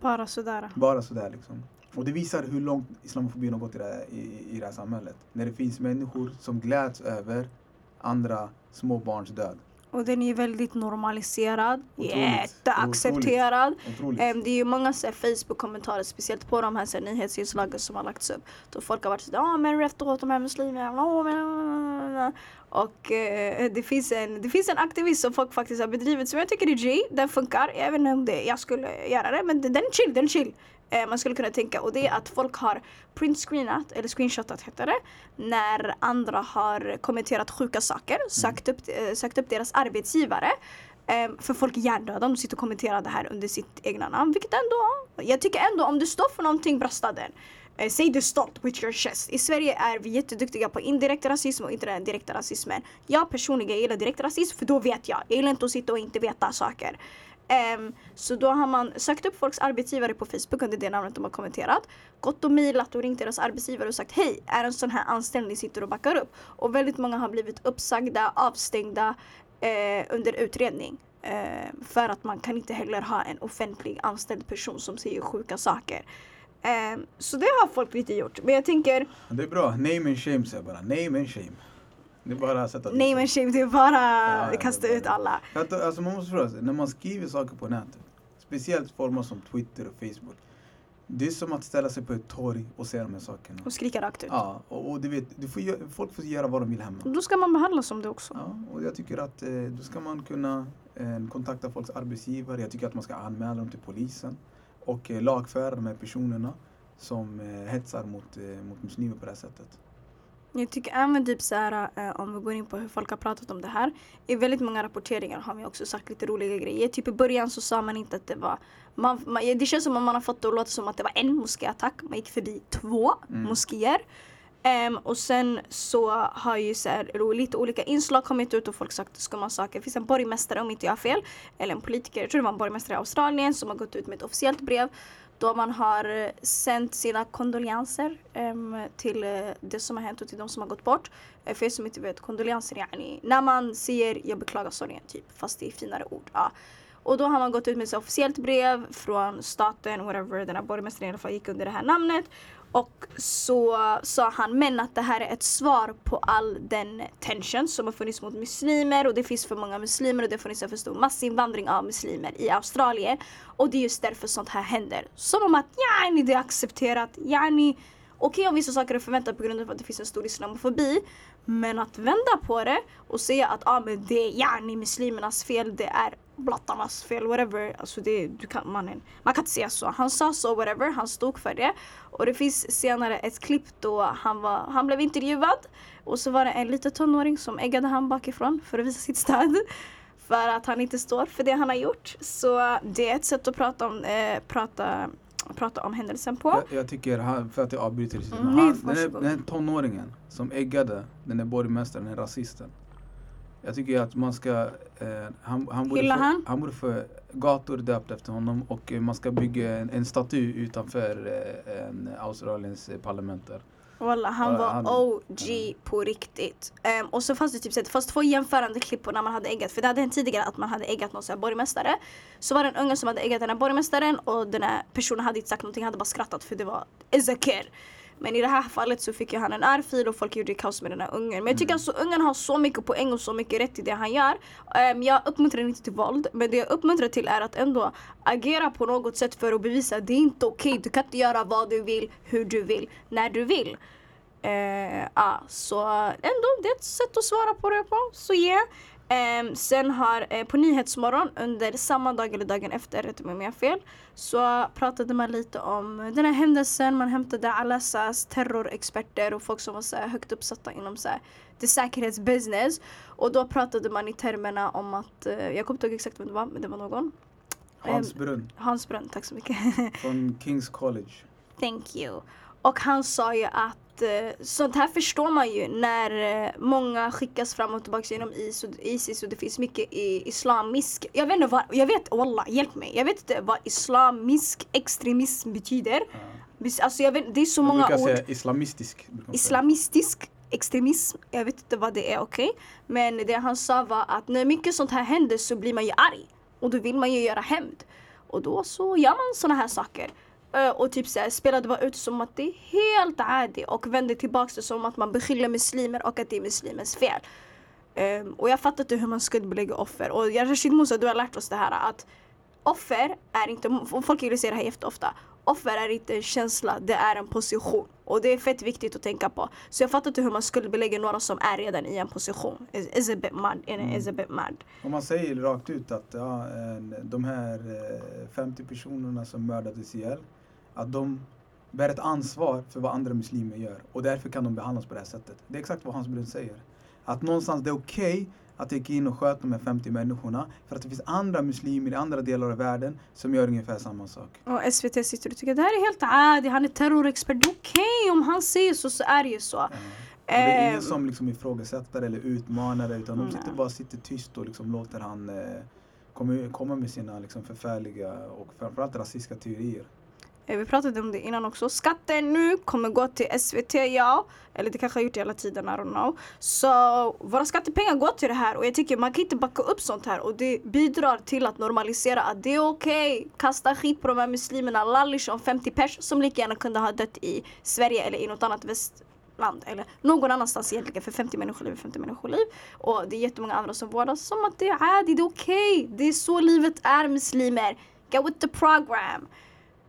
Bara sådär. Bara sådär liksom. Och det visar hur långt islamofobin har gått i det, här, i, i det här samhället. När det finns människor som gläds över andra små barns död. Och den är väldigt normaliserad, jätteaccepterad. Em, det är ju många Facebook-kommentarer, speciellt på de här, så här nyhetsinslagen som har lagts upp. Då folk har varit sådär, ja men rätt åt de här muslimerna. Åh, men-" Och eh, det, finns en, det finns en aktivist som folk faktiskt har bedrivit som jag tycker är G. Den funkar, jag vet inte om det, jag skulle göra det men den är chill, den är chill. Eh, man skulle kunna tänka och det är att folk har printscreenat, eller screenshotat heter det, när andra har kommenterat sjuka saker, sökt upp, eh, sökt upp deras arbetsgivare. Eh, för folk är hjärndöda, de sitter och kommenterar det här under sitt egna namn. Vilket ändå, jag tycker ändå om du står för någonting, brösta den. Eh, säg det stolt with your chest. I Sverige är vi jätteduktiga på indirekt rasism och inte den direkta rasismen. Jag personligen gillar direkt rasism för då vet jag. Jag gillar inte att sitta och inte veta saker. Um, så då har man sökt upp folks arbetsgivare på Facebook under det namnet de har kommenterat. Gått och mejlat och ringt deras arbetsgivare och sagt hej, är en sån här anställning sitter och backar upp? Och väldigt många har blivit uppsagda, avstängda eh, under utredning. Eh, för att man kan inte heller ha en offentlig anställd person som säger sjuka saker. Eh, så det har folk lite gjort. Men jag tänker, Det är bra. Name and shame säger jag bara. Name and shame. Det är bara sätta sig. men shame, det är bara Ja, kasta ut alla. Alltså man måste fråga sig, när man skriver saker på nätet, speciellt former som Twitter och Facebook. Det är som att ställa sig på ett torg och säga de här sakerna. Och skrika rakt ut. Ja, och, och du vet, du får, folk får göra vad de vill hemma. Då ska man behandlas som det också. Ja, och jag tycker att eh, då ska man kunna eh, kontakta folks arbetsgivare. Jag tycker att man ska anmäla dem till polisen och eh, lagföra de här personerna som eh, hetsar mot, eh, mot muslimer på det här sättet. Jag tycker även typ så här, om vi går in på hur folk har pratat om det här. I väldigt många rapporteringar har vi också sagt lite roliga grejer. Typ i början så sa man inte att det var man, man, det känns som att man har fått det att låta som att det var en moskéattack. Man gick förbi två Mm. moskéer. Um, och sen så har ju så här, lite olika inslag kommit ut och folk sagt skumma saker. Det finns en borgmästare om inte jag har fel, eller en politiker, jag tror det var en borgmästare i Australien som har gått ut med ett officiellt brev då man har eh, sänt sina kondolenser um, till eh, det som har hänt och till de som har gått bort. Eh, för er som inte vet, kondolenser yani, när man säger jag beklagar sorgen typ, fast det är finare ord. Ja. Och då har man gått ut med ett officiellt brev från staten, whatever, den här borgmästaren i alla fall gick under det här namnet. Och så sa han men att det här är ett svar på all den tension som har funnits mot muslimer och det finns för många muslimer och det har funnits en för stor massinvandring av muslimer i Australien. Och det är just därför sånt här händer. Som om att yani det är accepterat, yani okej om vissa saker är förväntat på grund av att det finns en stor islamofobi. Men att vända på det och säga att ah, men det är yani muslimernas fel, det är blattarnas fel, whatever. Alltså det, du kan, mannen, man kan inte säga så. Han sa så, whatever, han stod för det. Och det finns senare ett klipp då han, var, han blev intervjuad och så var det en liten tonåring som äggade han bakifrån för att visa sitt stöd. För att han inte står för det han har gjort. Så det är ett sätt att prata om, eh, prata, prata om händelsen på. Jag, jag tycker, han, för att jag avbryter dig, Mm, han, den, här, den här tonåringen som äggade den här borgmästaren, den här rasisten. Jag tycker att man ska, eh, han, han, borde Hylla få, han? han borde få gator döpt efter honom och man ska bygga en, en staty utanför eh, en Australiens eh, parlament där. Walla, han var han- OG på riktigt. Ehm, och så fanns det typ så det fanns två jämförande klipp på när man hade äggat. För det hade hänt tidigare att man hade äggat någon så här borgmästare. Så var det en unge som hade äggat den här borgmästaren och den här personen hade inte sagt någonting, hade bara skrattat för det var Ezekiel. Men i det här fallet så fick ju han en örfil och folk gjorde kaos med den här ungen. Men jag tycker alltså ungen har så mycket poäng och så mycket rätt i det han gör. Ehm, jag uppmuntrar inte till våld, men det jag uppmuntrar till är att ändå agera på något sätt för att bevisa att det är inte okej. Du kan inte göra vad du vill, hur du vill, när du vill. Eh, ja, så ändå, det är ett sätt att svara på det på. Så yeah. Ehm, sen har eh, på Nyhetsmorgon under samma dag eller dagen efter, rätta mig om jag har fel, så pratade man lite om den här händelsen. Man hämtade Alassas terrorexperter och folk som var så här högt uppsatta inom så här, det säkerhetsbusiness. Och då pratade man i termerna om att, eh, jag kommer inte ihåg exakt vem det var, men det var någon. Hans Ehm, Brunn Hans Brunn, tack så mycket. från Kings College. Thank you. Och han sa ju att eh, sånt här förstår man ju när eh, många skickas fram och tillbaka genom Isis och det finns mycket i islamisk, jag vet inte vad, jag vet, wallah, hjälp mig, jag vet inte vad islamisk extremism betyder. Vis- Alltså jag vet, det är så Jag många ord. säga islamistisk. Islamistisk extremism, jag vet inte vad det är, okej? Men det han sa var att när mycket sånt här händer så blir man ju arg. Och då vill man ju göra hämnd. Och då så gör man såna här saker. Eh, och typ såhär, spelade bara ut som att det är helt adi och vände tillbaka det som att man beskyller muslimer och att det är muslimers fel. Um, och jag fattar inte hur man skuldbelägger offer. Och Rashid Musa, du har lärt oss det här att offer är inte, folk säger det här jätteofta, offer är inte en känsla, det är en position. Och det är fett viktigt att tänka på. Så jag fattar inte hur man skuldbelägger några som är redan i en position. Is, is a bit mad, is a bit mad. Om man säger rakt ut att ja, de här eh, 50 personerna som mördades ihjäl, att de bär ett ansvar för vad andra muslimer gör och därför kan de behandlas på det här sättet. Det är exakt vad Hans Brun säger. Att någonstans det är okej att det gick in och sköt de här 50 människorna för att det finns andra muslimer i andra delar av världen som gör ungefär samma sak. Och SVT sitter och tycker att det här är helt adi, han är terrorexpert. Det är Okej, om han säger så så är det ju så. Ja. Det är ingen Ehm. som liksom ifrågasätter eller utmanar det utan de sitter bara sitter tyst och liksom låter han eh, komma, komma med sina liksom förfärliga och framförallt rasistiska teorier. Eh, vi pratade om det innan också. Skatten nu kommer gå till SVT, ja. Eller det kanske har gjort det hela tiden, I don't know. Så våra skattepengar går till det här och jag tycker man kan inte backa upp sånt här och det bidrar till att normalisera att det är okej. Kasta skit på de här muslimerna, lallish om 50 pers som lika gärna kunde ha dött i Sverige eller i något annat väst, land eller någon annanstans egentligen för 50 människoliv är 50 människoliv. Och det är jättemånga andra som vårdas som att det är adi, det är okej. Okay. Det är så livet är muslimer. Get with the program.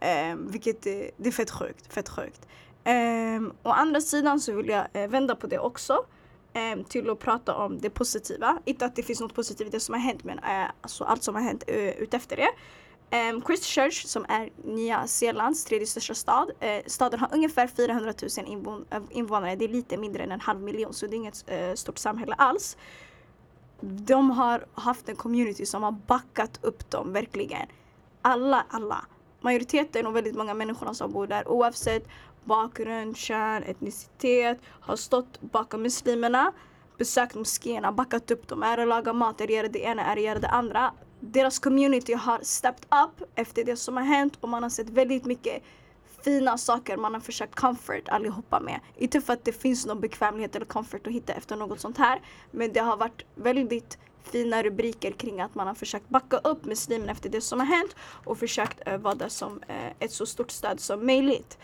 Ehm, eh, vilket är, det är fett sjukt, fett sjukt. Eh, å andra sidan så vill jag eh, vända på det också. Ehm, till att prata om det positiva. Inte att det finns något positivt i det som har hänt men eh, alltså allt som har hänt eh, utefter det. Ehm, Christchurch som är Nya Zeelands tredje största stad. Eh, staden har ungefär 400 000 invån invånare. Det är lite mindre än en halv miljon så det är inget stort samhälle alls. De har haft en community som har backat upp dem verkligen. Alla, alla. Majoriteten och väldigt många människor som bor där oavsett bakgrund, kön, etnicitet har stått bakom muslimerna besökt moskéerna, backat upp dem. Är det laga mat, är det göra det ena, är det det andra deras community har stepped up efter det som har hänt och man har sett väldigt mycket fina saker man har försökt comfort allihopa med. Inte för att det finns någon bekvämlighet eller comfort att hitta efter något sånt här. Men det har varit väldigt fina rubriker kring att man har försökt backa upp muslimerna efter det som har hänt och försökt eh, vara där som ett så stort stöd som möjligt.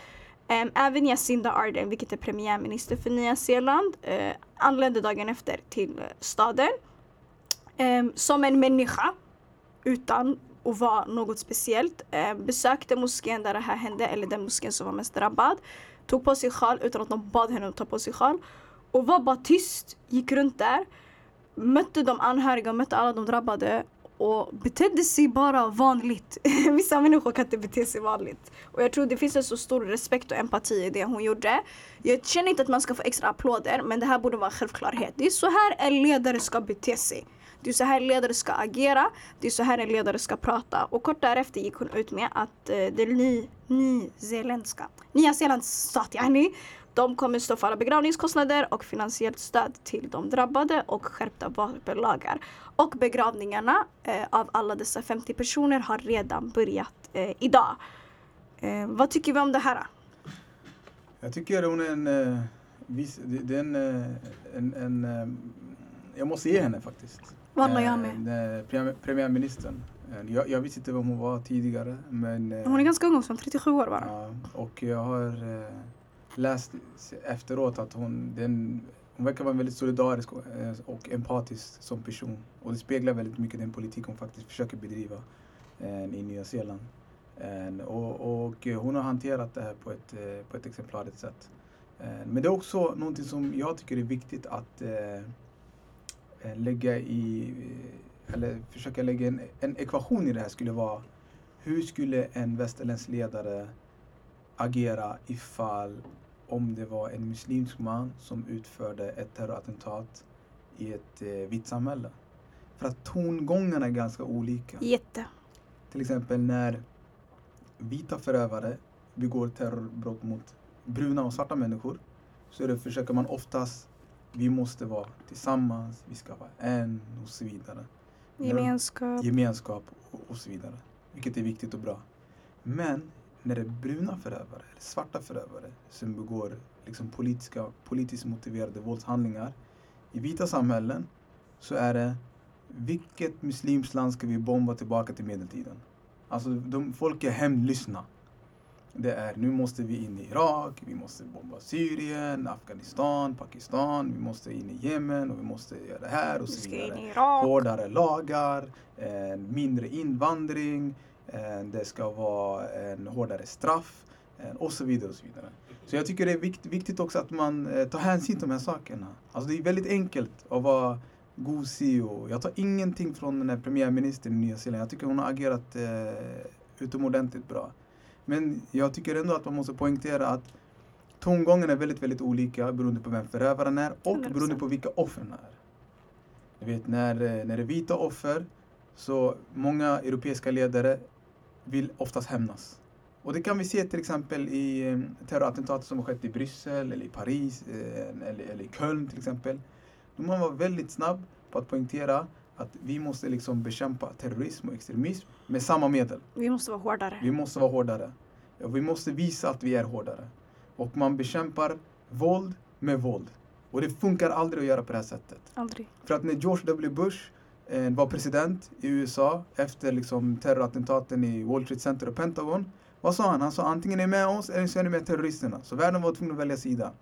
Ehm, även Jacinda Ardern, vilket är premiärminister för Nya Zeeland, eh, anlände dagen efter till eh, staden. Ehm, som en människa utan att vara något speciellt. Eh, besökte moskén där det här hände, eller den moskén som var mest drabbad. Tog på sig sjal utan att någon bad henne att ta på sig sjal. Och var bara tyst, gick runt där. Mötte de anhöriga, mötte alla de drabbade och betedde sig bara vanligt. *laughs* Vissa människor kan inte bete sig vanligt. Och jag tror det finns en så stor respekt och empati i det hon gjorde. Jag känner inte att man ska få extra applåder men det här borde vara en självklarhet. Det är så här en ledare ska bete sig. Det är så här en ledare ska agera. Det är så här en ledare ska prata. Och kort därefter gick hon ut med att eh, det ny, nyzeeländska, Nya Zeelands stat yani, de kommer stå för alla begravningskostnader och finansiellt stöd till de drabbade och skärpta vapenlagar. Och begravningarna eh, av alla dessa 50 personer har redan börjat eh, idag. Eh, vad tycker vi om det här? Jag tycker hon är en, eh, det är en, eh, en, en, en jag måste ge henne faktiskt. Wallah, jag med. Eh, premiärministern. Eh, jag, jag visste inte vem hon var tidigare. Men, eh, hon är ganska ung, som 37 år bara. Ja, och jag har läst efteråt att hon, den, hon verkar vara väldigt solidarisk eh, och empatisk som person. Och det speglar väldigt mycket den politik hon faktiskt försöker bedriva eh, i Nya Zeeland. Eh, och, och hon har hanterat det här på ett, på ett exemplariskt sätt. Men det är också någonting som jag tycker är viktigt att Eh, lägga i, eller försöka lägga en, en ekvation i det här skulle vara hur skulle en västerländsk ledare agera ifall om det var en muslimsk man som utförde ett terrorattentat i ett eh, vitt samhälle. För att tongångarna är ganska olika. Jätte. Till exempel när vita förövare begår terrorbrott mot bruna och svarta människor så det, försöker man oftast vi måste vara tillsammans, vi ska vara en och så vidare. Gemenskap. Gemenskap och, och så vidare. Vilket är viktigt och bra. Men när det är bruna förövare eller svarta förövare som begår liksom politiska, politiskt motiverade våldshandlingar i vita samhällen så är det vilket muslimskt land ska vi bomba tillbaka till medeltiden? Alltså de, folk är hämndlystna. Det är nu måste vi in i Irak, vi måste bomba Syrien, Afghanistan, Pakistan, vi måste in i Jemen och vi måste göra det här och så vidare. Hårdare lagar, en mindre invandring, det ska vara en hårdare straff en, och så vidare. och Så vidare. Så jag tycker det är vikt, viktigt också att man eh, tar hänsyn till de här sakerna. Alltså det är väldigt enkelt att vara gosig och jag tar ingenting från den här premiärministern i Nya Zeeland. Jag tycker hon har agerat eh, utomordentligt bra. Men jag tycker ändå att man måste poängtera att tongången är väldigt, väldigt olika beroende på vem förövaren är och 100%. beroende på vilka offren är. Du vet, när, eh, när det är vita offer så många europeiska ledare vill oftast hämnas. Och det kan vi se till exempel i eh, terrorattentat som har skett i Bryssel eller i Paris eh, eller, eller i Köln till exempel. De har varit väldigt snabb på att poängtera att vi måste liksom bekämpa terrorism och extremism med samma medel. Vi måste vara hårdare. Vi måste vara hårdare. Vi måste visa att vi är hårdare. Och man bekämpar våld med våld. Och det funkar aldrig att göra på det här sättet. Aldrig. För att när George W Bush Eh, var president i USA efter liksom, terrorattentaten i Wall Street Center och Pentagon. Vad sa han? Han sa antingen är ni med oss eller så är ni med terroristerna. Så världen var tvungen att välja sida.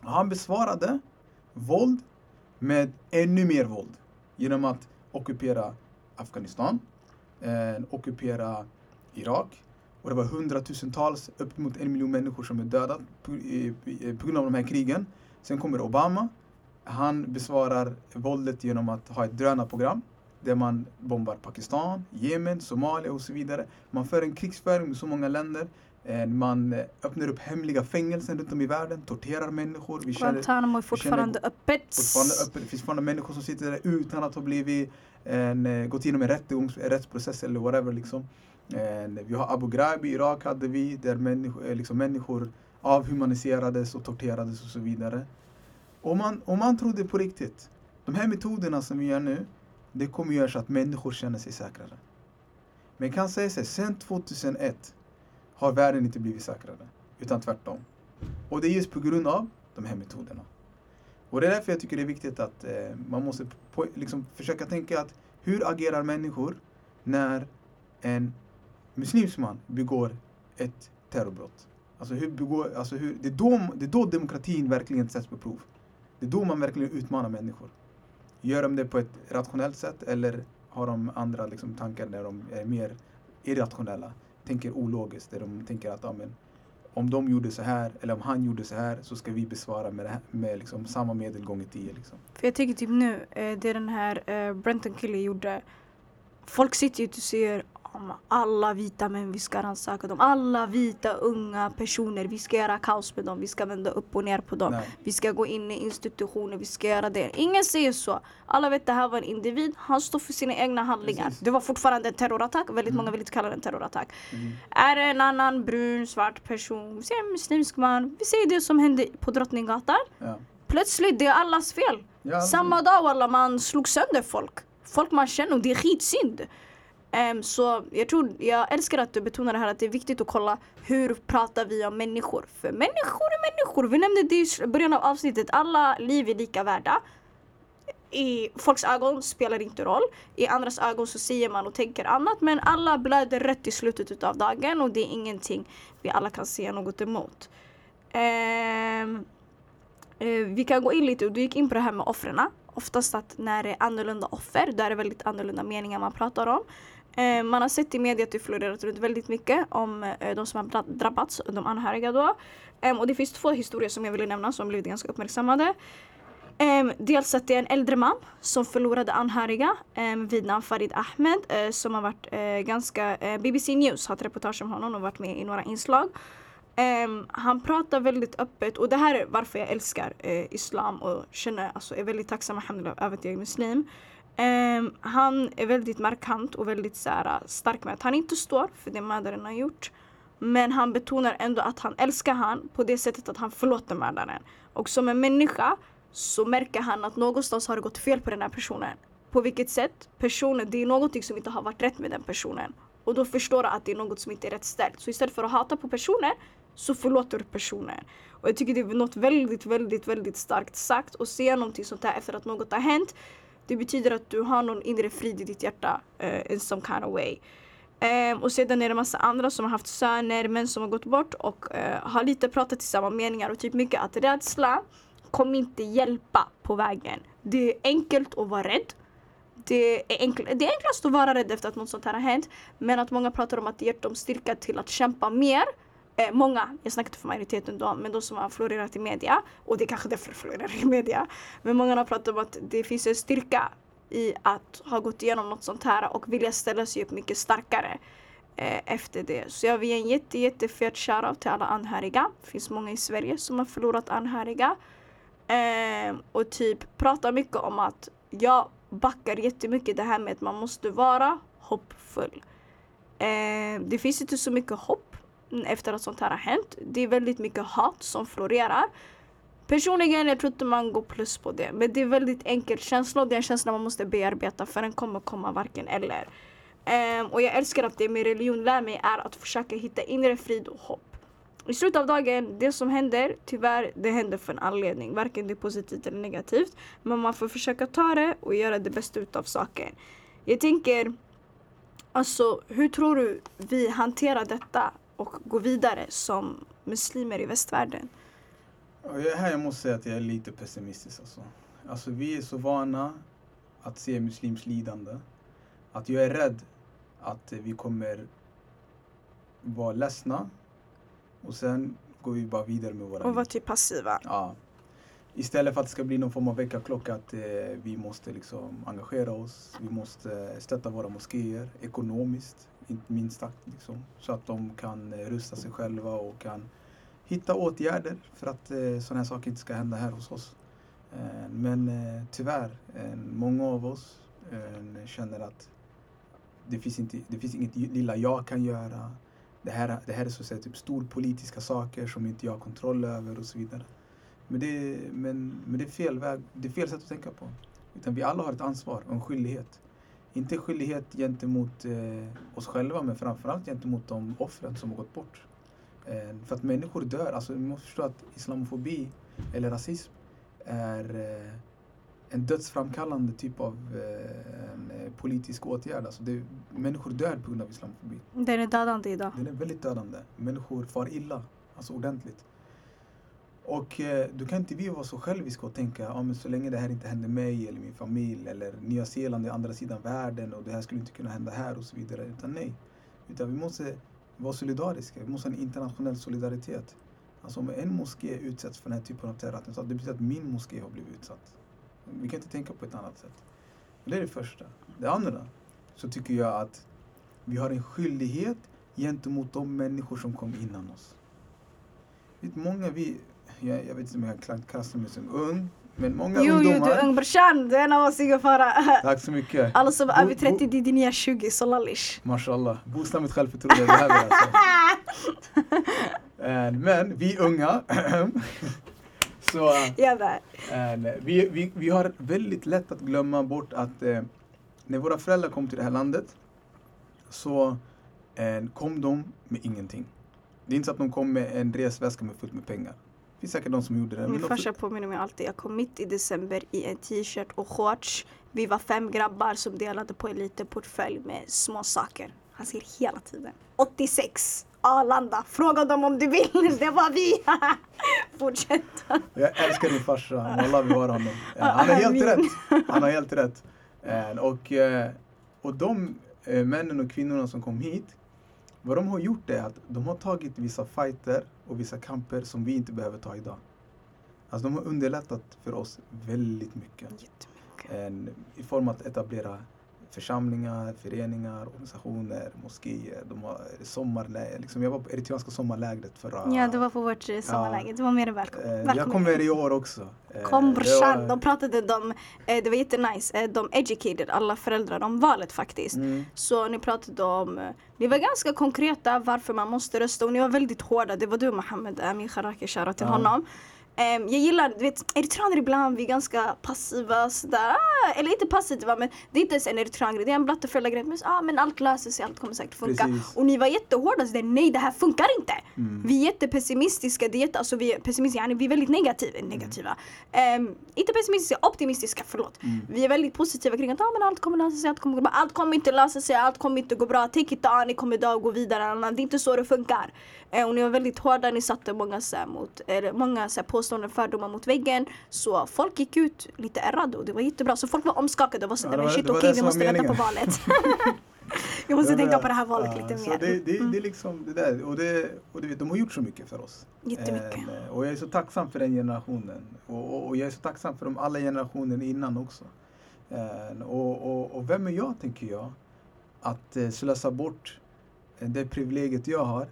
Och han besvarade våld med ännu mer våld genom att ockupera Afghanistan, eh, ockupera Irak. Och det var hundratusentals, uppemot en miljon människor som är döda på, i, i, på grund av de här krigen. Sen kommer Obama. Han besvarar våldet genom att ha ett drönarprogram där man bombar Pakistan, Jemen, Somalia och så vidare. Man för en krigsföring med så många länder. Eh, Man eh, öppnar upp hemliga fängelser runt om i världen, torterar människor. Vi Guantanamo är fortfarande öppet. fortfarande öppet. Det finns fortfarande människor som sitter där utan att ha blivit en, eh, gått igenom en rättegångs, en rättsprocess eller whatever. Liksom. En, vi har Abu Ghraib i Irak hade vi, där människor, liksom, människor avhumaniserades och torterades och så vidare. Om man, om man trodde på riktigt, de här metoderna som vi gör nu, det kommer göra så att människor känner sig säkrare. Men jag kan säga så här, sen 2001 har världen inte blivit säkrare, utan tvärtom. Och det är just på grund av de här metoderna. Och det är därför jag tycker det är viktigt att eh, man måste på, liksom, försöka tänka att hur agerar människor när en muslimsk man begår ett terrorbrott? Alltså, hur begår, alltså hur, det, är då, det är då demokratin verkligen sätts på prov. Det är då man verkligen utmanar människor. Gör de det på ett rationellt sätt eller har de andra liksom, tankar där de är mer irrationella? Tänker ologiskt, där de tänker att ja, men, om de gjorde så här eller om han gjorde så här så ska vi besvara med, det här, med liksom, samma medel gånger tio. Liksom. För jag tycker typ nu, eh, det den här eh, Brenton Kelly gjorde. Folk sitter ju och säger om alla vita män, vi ska rannsaka dem. Alla vita unga personer, vi ska göra kaos med dem. Vi ska vända upp och ner på dem. Nej. Vi ska gå in i institutioner, vi ska göra det. Ingen säger så. Alla vet det här var en individ, han står för sina egna handlingar. Precis. Det var fortfarande en terrorattack, väldigt Mm. många vill inte kalla det en terrorattack. Mm. Är det en annan brun, svart person, vi säger en muslimsk man, vi säger det som hände på Drottninggatan. Ja. Plötsligt, det är allas fel. Ja, Samma dag walla man slog sönder folk. Folk man känner och det är skitsynd. Um, så jag tror, jag älskar att du betonar det här att det är viktigt att kolla hur pratar vi om människor? För människor är människor. Vi nämnde det i början av avsnittet, alla liv är lika värda. I folks ögon spelar det inte roll. I andras ögon så säger man och tänker annat. Men alla blöder rött i slutet av dagen och det är ingenting vi alla kan säga något emot. Um, uh, vi kan gå in lite, och du gick in på det här med offren. Oftast att när det är annorlunda offer, då är det väldigt annorlunda meningar man pratar om. Eh, man har sett i media att det florerat runt väldigt mycket om eh, de som har drabbats, de anhöriga då. Ehm, och det finns två historier som jag vill nämna som blivit ganska uppmärksammade. Ehm, dels att det är en äldre man som förlorade anhöriga ehm, vid namn Farid Ahmed eh, som har varit eh, ganska, eh, BBC News har ett reportage om honom och varit med i några inslag. Um, han pratar väldigt öppet och det här är varför jag älskar uh, islam och känner, alltså, är väldigt tacksam över att jag är muslim. Um, han är väldigt markant och väldigt så här, äh, stark med att han inte står för det mördaren har gjort. Men han betonar ändå att han älskar han på det sättet att han förlåter mördaren. Och som en människa så märker han att någonstans har det gått fel på den här personen. På vilket sätt? Personen, det är någonting som inte har varit rätt med den personen. Och då förstår du att det är något som inte är rätt ställt. Så istället för att hata på personen så förlåter du personen. Och jag tycker det är något väldigt, väldigt, väldigt starkt sagt. Att säga någonting sånt här efter att något har hänt. Det betyder att du har någon inre frid i ditt hjärta uh, in some kind of way. Um, och sedan är det massa andra som har haft söner, män som har gått bort och uh, har lite pratat i samma meningar och typ mycket att rädsla kommer inte hjälpa på vägen. Det är enkelt att vara rädd. Det är, enkl- det är enklast att vara rädd efter att något sånt här har hänt. Men att många pratar om att det ger dem styrka till att kämpa mer. Eh, många, jag snackar inte för majoriteten då, men de som har florerat i media. Och det är kanske därför det florerar i media. Men många har pratat om att det finns en styrka i att ha gått igenom något sånt här och vilja ställa sig upp mycket starkare eh, efter det. Så jag vill ge en jätte, jättefet shoutout till alla anhöriga. Det finns många i Sverige som har förlorat anhöriga. Eh, och typ prata mycket om att jag backar jättemycket det här med att man måste vara hoppfull. Eh, det finns inte så mycket hopp Mm, efter att sånt här har hänt. Det är väldigt mycket hat som florerar. Personligen, jag tror inte man går plus på det. Men det är väldigt enkel känsla och det är en känsla man måste bearbeta för den kommer komma varken eller. Um, och jag älskar att det min religion lär mig är att försöka hitta inre frid och hopp. I slutet av dagen, det som händer, tyvärr, det händer för en anledning. Varken det är positivt eller negativt. Men man får försöka ta det och göra det bästa utav saken. Jag tänker, alltså hur tror du vi hanterar detta och går vidare som muslimer i västvärlden? Här jag måste säga att jag är lite pessimistisk alltså. Alltså vi är så vana att se muslims lidande. Att jag är rädd att vi kommer vara ledsna och sen går vi bara vidare med våra Och vara liv. typ passiva. Ja. Istället för att det ska bli någon form av väckarklocka att eh, vi måste liksom engagera oss. Vi måste stötta våra moskéer ekonomiskt, minst sagt. Liksom, så att de kan eh, rusta sig själva och kan hitta åtgärder för att eh, sådana här saker inte ska hända här hos oss. Eh, men eh, tyvärr, eh, många av oss eh, känner att det finns, inte, det finns inget lilla jag kan göra. Det här, det här är så att säga typ storpolitiska saker som inte jag har kontroll över och så vidare. Men det, men, men det är fel väg, det är fel sätt att tänka på. Utan vi alla har ett ansvar och en skyldighet. Inte skyldighet gentemot eh, oss själva men framförallt gentemot de offren som har gått bort. Eh, för att människor dör. Alltså, vi måste förstå att islamofobi eller rasism är eh, en dödsframkallande typ av eh, eh, politisk åtgärd. Alltså det, människor dör på grund av islamofobi. Den är dödande idag. Den är väldigt dödande. Människor far illa, alltså ordentligt. Och eh, då kan inte vi vara så själviska och tänka ja, men så länge det här inte händer mig eller min familj eller Nya Zeeland är andra sidan världen och det här skulle inte kunna hända här och så vidare. Utan nej. Utan vi måste vara solidariska. Vi måste ha en internationell solidaritet. Alltså om en moské utsätts för den här typen av terrorattentat, det betyder att min moské har blivit utsatt. Vi kan inte tänka på ett annat sätt. Det är det första. Det andra, så tycker jag att vi har en skyldighet gentemot de människor som kom innan oss. Vet, många vi, jag, jag vet inte om jag kan klassa mig som ung, men många Jo, jo, ungdomar. du är ung brorsan. Du är en av oss, fara. *laughs* Tack så mycket. Alla som är över Bo- 30, det är din nya 20, så lallish. Mashallah. Boosta mitt självförtroende. Det behöver jag alltså. *laughs* Men vi unga, så eh, vi, vi, vi har väldigt lätt att glömma bort att eh, när våra föräldrar kom till det här landet så eh, kom de med ingenting. Det är inte så att de kom med en resväska med fullt med pengar. Finns säkert de som gjorde det. Min farsa påminner mig alltid. Jag kom mitt i december i en t-shirt och shorts. Vi var fem grabbar som delade på en liten portfölj med små saker. Han säger hela tiden. 86. Arlanda. Fråga dem om du vill. *laughs* Det var vi. *laughs* Fortsätt. Jag älskar din farsa. Wallah vi har honom. *laughs* Eh, Han har helt rätt. Han har helt rätt. Eh, Och, eh, och de männen och kvinnorna som kom hit, vad de har gjort är att de har tagit vissa fighter och vissa kamper som vi inte behöver ta idag. Alltså de har underlättat för oss väldigt mycket. Jättemycket. En, I form av att etablera församlingar, föreningar, organisationer, moskéer. De har sommarläger. Liksom jag var på eritreanska sommarlägret förra... Ja, det var på vårt eh, sommarläge. Du var mer än välkommen. Eh, välkommen. Jag kommer i år också. Eh, Kom brorsan. var- De pratade, de, eh, det var jättenice. De educated alla föräldrar om valet faktiskt. Mm. Så ni pratade om, ni var ganska konkreta varför man måste rösta och ni var väldigt hårda. Det var du Mohammed Amin Kharaki, shoutout till Ja. honom. Ehm, jag gillar, du vet eritreaner ibland, vi är ganska passiva sådär. Ah, eller inte passiva men det är inte ens en eritrean-grej, det är en blatteföräldragrej. Men, ah, men allt löser sig, allt kommer säkert funka. Precis. Och ni var jättehårda, så där, nej det här funkar inte. Mm. Vi är jättepessimistiska, det är jätte, alltså vi är pessimistiska, vi är väldigt negativa. negativa. Ehm, inte pessimistiska, optimistiska, förlåt. Mm. Vi är väldigt positiva kring att ah, men allt kommer lösa sig, allt kommer gå bra. Allt kommer inte lösa sig, allt kommer inte gå bra. Take it on, ni kommer dö och gå vidare. Det är inte så det funkar. Eh, och ni var väldigt hårda, ni satte många, så här, mot, eller, många så här, påståenden fördomar mot väggen. Så folk gick ut lite ärrade och det var jättebra. Så folk var omskakade och var Ja, sådär, men var- shit okej det vi måste vänta på valet. *laughs* vi måste Ja, tänka på det här valet ja, lite mer. Det, det, Mm. det är liksom det där. Och, det, och det, de har gjort så mycket för oss. Jättemycket. Eh, och jag är så tacksam för den generationen. Och, och, och jag är så tacksam för de alla generationer innan också. Eh, och, och, och vem är jag, tänker jag, att eh, slösa bort eh, det privilegiet jag har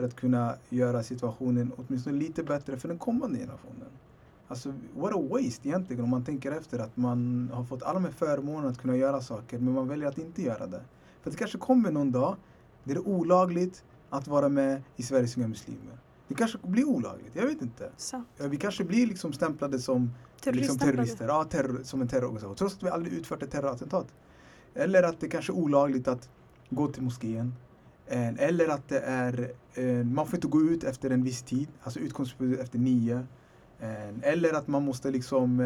för att kunna göra situationen åtminstone lite bättre för den kommande generationen. Alltså, what a waste egentligen om man tänker efter att man har fått alla de här förmånerna att kunna göra saker men man väljer att inte göra det. För det kanske kommer någon dag där det är olagligt att vara med i Sveriges unga muslimer. Det kanske blir olagligt, jag vet inte. Så. Vi kanske blir liksom stämplade som liksom terrorister, ja, terror, som en terrororganisation, trots att vi aldrig utfört ett terrorattentat. Eller att det kanske är olagligt att gå till moskén. Eh, Eller att det är, eh, man får inte gå ut efter en viss tid, alltså utgångsförbud efter nio. Eh, Eller att man måste liksom,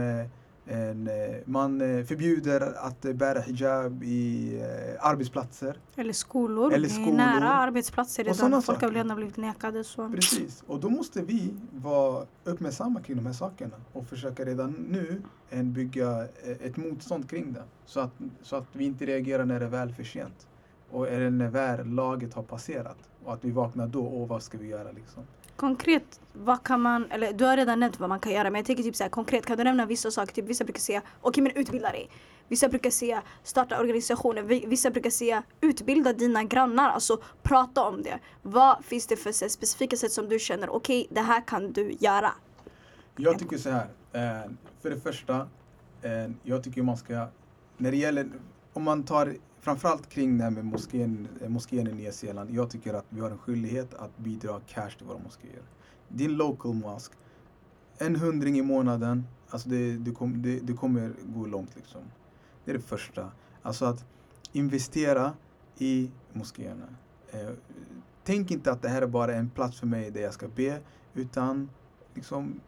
man förbjuder att bära hijab i arbetsplatser. Eller skolor. Eller skolor. nära arbetsplatser redan. Folk har redan blivit nekade. Så. Precis, och då måste vi vara uppmärksamma kring de här sakerna och försöka redan nu bygga ett motstånd kring det. Så att, så att vi inte reagerar när det är väl för sent. Och eller när väl laget har passerat. Och att vi vaknar då, och vad ska vi göra liksom? Konkret, vad kan man, eller du har redan nämnt vad man kan göra men jag tänker typ så här, konkret, kan du nämna vissa saker? Typ, vissa brukar säga, okej men utbilda dig. Vissa brukar säga starta organisationer. Vi- Vissa brukar säga utbilda dina grannar, alltså prata om det. Vad finns det för så specifika sätt som du känner, okej det här kan du göra? Jag tycker så här. Eh, för det första, eh, jag tycker man ska, när det gäller, om man tar framförallt kring det här med moskén, eh, moskén i Nya Zeeland. Jag tycker att vi har en skyldighet att bidra cash till våra moskéer. Din local mosque, en hundring i månaden, alltså det, det, kom, det, det kommer gå långt liksom. Det är det första. Alltså att investera i moskéerna. Eh, tänk inte att det här är bara en plats för mig där jag ska be, utan liksom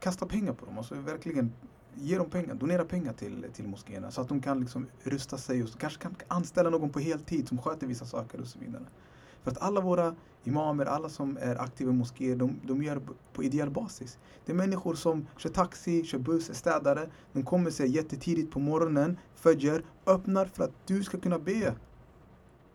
kasta pengar på dem. Alltså verkligen ge dem pengar, donera pengar till, till moskéerna så att de kan liksom rusta sig och kanske kan anställa någon på heltid som sköter vissa saker och så vidare. För att alla våra imamer, alla som är aktiva i moskéer, de, de gör det på ideell basis. Det är människor som kör taxi, kör buss, är städare. De kommer sig jättetidigt på morgonen, följer, öppnar för att du ska kunna be.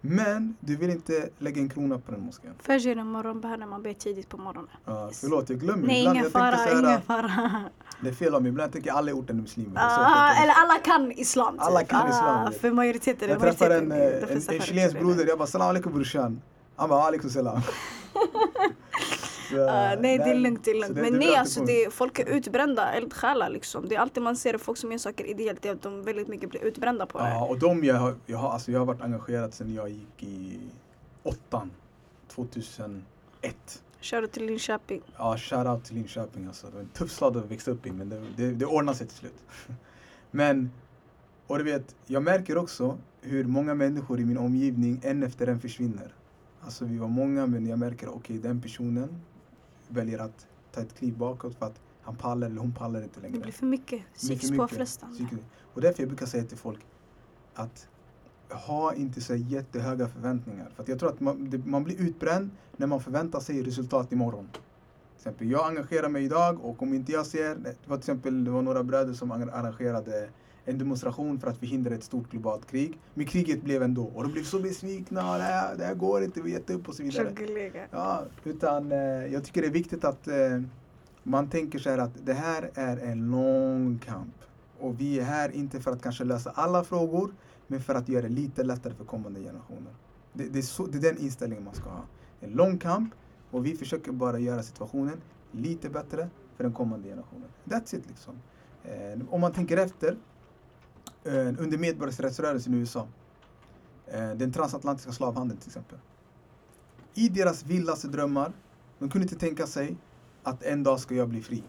Men du vill inte lägga en krona på den moskén. Fajr en morgon när man ber tidigt på morgonen. Uh, förlåt, jag glömmer Nej ibland. ingen fara, så här, ingen fara. Det är fel av mig. Ibland tänker jag alla i orten är muslimer. Ah, eller alla kan islam. Typ. Alla kan islam, Ah, vet. för majoriteten. jag träffar en, eh, en, en förut chilensk broder. Jag bara salam alaikum brorsan. Han bara alaikum salam. *laughs* Ah, nej det är lugnt, det är lugnt. Men nej alltså det, folk är utbrända eldsjälar liksom. Det är alltid man ser folk som gör saker ideellt, det är att de väldigt mycket blir utbrända på Ja, det. och de jag har, jag har, alltså jag har varit engagerad sedan jag gick i åttan, 2001. Kör du till Linköping. Ja, shoutout till Linköping alltså. Det var en tuff stad att växa upp i men det, det, det ordnade sig till slut. *laughs* Men, och du vet, jag märker också hur många människor i min omgivning en efter en försvinner. Alltså vi var många men jag märker okej den personen väljer att ta ett kliv bakåt för att han pallar eller hon pallar inte Det längre. blir för mycket psykiskt påfrestande. Och därför jag brukar säga till folk att ha inte så jättehöga förväntningar. För jag tror att man, det, man blir utbränd när man förväntar sig resultat imorgon. Till exempel, jag engagerar mig idag och om inte jag ser, det var till exempel det var några bröder som arrangerade en demonstration för att förhindra ett stort globalt krig. Men kriget blev ändå och de blev så besvikna. Det här, det här går inte, vi har gett upp och så vidare. Ja, utan eh, jag tycker det är viktigt att eh, man tänker så här att det här är en lång kamp. Och vi är här inte för att kanske lösa alla frågor, men för att göra det lite lättare för kommande generationer. Det, det, är, så, det är den inställningen man ska ha. En lång kamp och vi försöker bara göra situationen lite bättre för den kommande generationen. That's it liksom. Eh, om man tänker efter, under medborgarrättsrörelsen i USA, eh, den transatlantiska slavhandeln till exempel. I deras vildaste drömmar, de kunde inte tänka sig att en dag ska jag bli fri.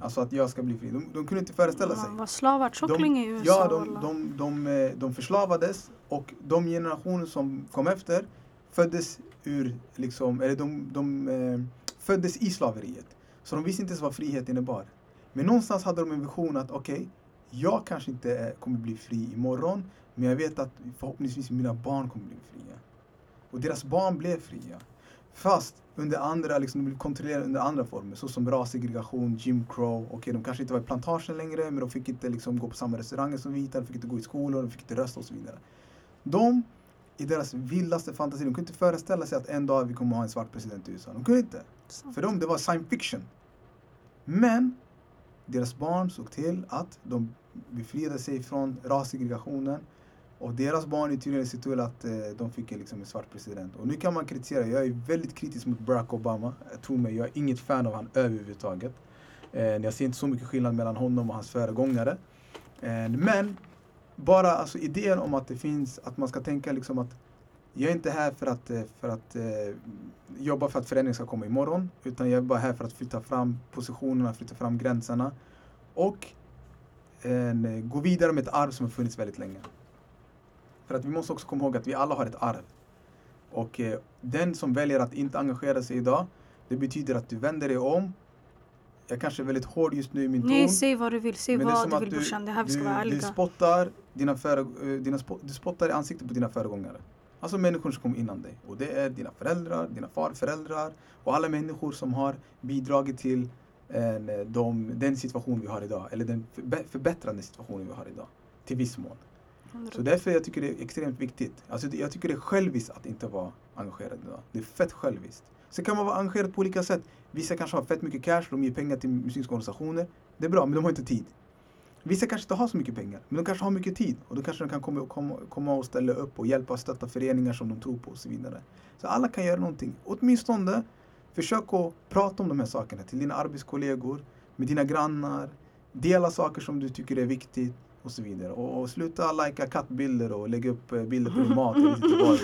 Alltså att jag ska bli fri. De, de kunde inte föreställa sig. Man var slavar tjockling i USA. Ja, de, de, de, eh, de förslavades och de generationer som kom efter föddes ur, liksom, eller de, de eh, föddes i slaveriet. Så de visste inte ens vad frihet innebar. Men någonstans hade de en vision att okej, jag kanske inte kommer bli fri imorgon, men jag vet att förhoppningsvis mina barn kommer bli fria. Och deras barn blev fria. Fast under andra, liksom, de blev kontrollerade under andra former, såsom rassegregation, Jim Crow. Okej, de kanske inte var i plantagen längre, men de fick inte liksom, gå på samma restauranger som vita, de fick inte gå i skolor, de fick inte rösta och så vidare. De, i deras vildaste fantasi, de kunde inte föreställa sig att en dag vi kommer ha en svart president i USA. De kunde inte. För dem, det var science fiction. Men deras barn såg till att de befriade sig från rassegregationen. Och deras barn i tydligen såg till att eh, de fick en, liksom, en svart president. Och nu kan man kritisera, jag är väldigt kritisk mot Barack Obama. Jag mig, jag är inget fan av honom överhuvudtaget. Eh, jag ser inte så mycket skillnad mellan honom och hans föregångare. Eh, men bara alltså idén om att det finns, att man ska tänka liksom att jag är inte här för att, eh, för att eh, jobba för att förändring ska komma imorgon. Utan jag är bara här för att flytta fram positionerna, flytta fram gränserna. Och eh, gå vidare med ett arv som har funnits väldigt länge. För att vi måste också komma ihåg att vi alla har ett arv. Och eh, den som väljer att inte engagera sig idag, det betyder att du vänder dig om jag kanske är väldigt hård just nu i min ton. Nej, säg vad du vill. Säg vad du vill brorsan. Det här vi ska du, vara du ärliga. spottar, dina före, eh, dina spo, du spottar i ansiktet på dina föregångare. Alltså människor som kom innan dig. Och det är dina föräldrar, dina farföräldrar och alla människor som har bidragit till en, eh, de, den situation vi har idag. Eller den förbättrande situationen vi har idag. Till viss mån. Så därför jag tycker det är extremt viktigt. Alltså jag tycker det är själviskt att inte vara engagerad idag. Det är fett själviskt. Sen kan man vara engagerad på olika sätt. Vissa kanske har fett mycket cash, de ger pengar till muslimska organisationer. Det är bra, men de har inte tid. Vissa kanske inte har så mycket pengar, men de kanske har mycket tid. Och då kanske de kan komma, komma, komma och ställa upp och hjälpa och stötta föreningar som de tror på och så vidare. Så alla kan göra någonting. Åtminstone försök att prata om de här sakerna till dina arbetskollegor, med dina grannar. Dela saker som du tycker är viktigt och så vidare. Och, och sluta lajka kattbilder och lägga upp eh, bilder på din mat. Jag *laughs*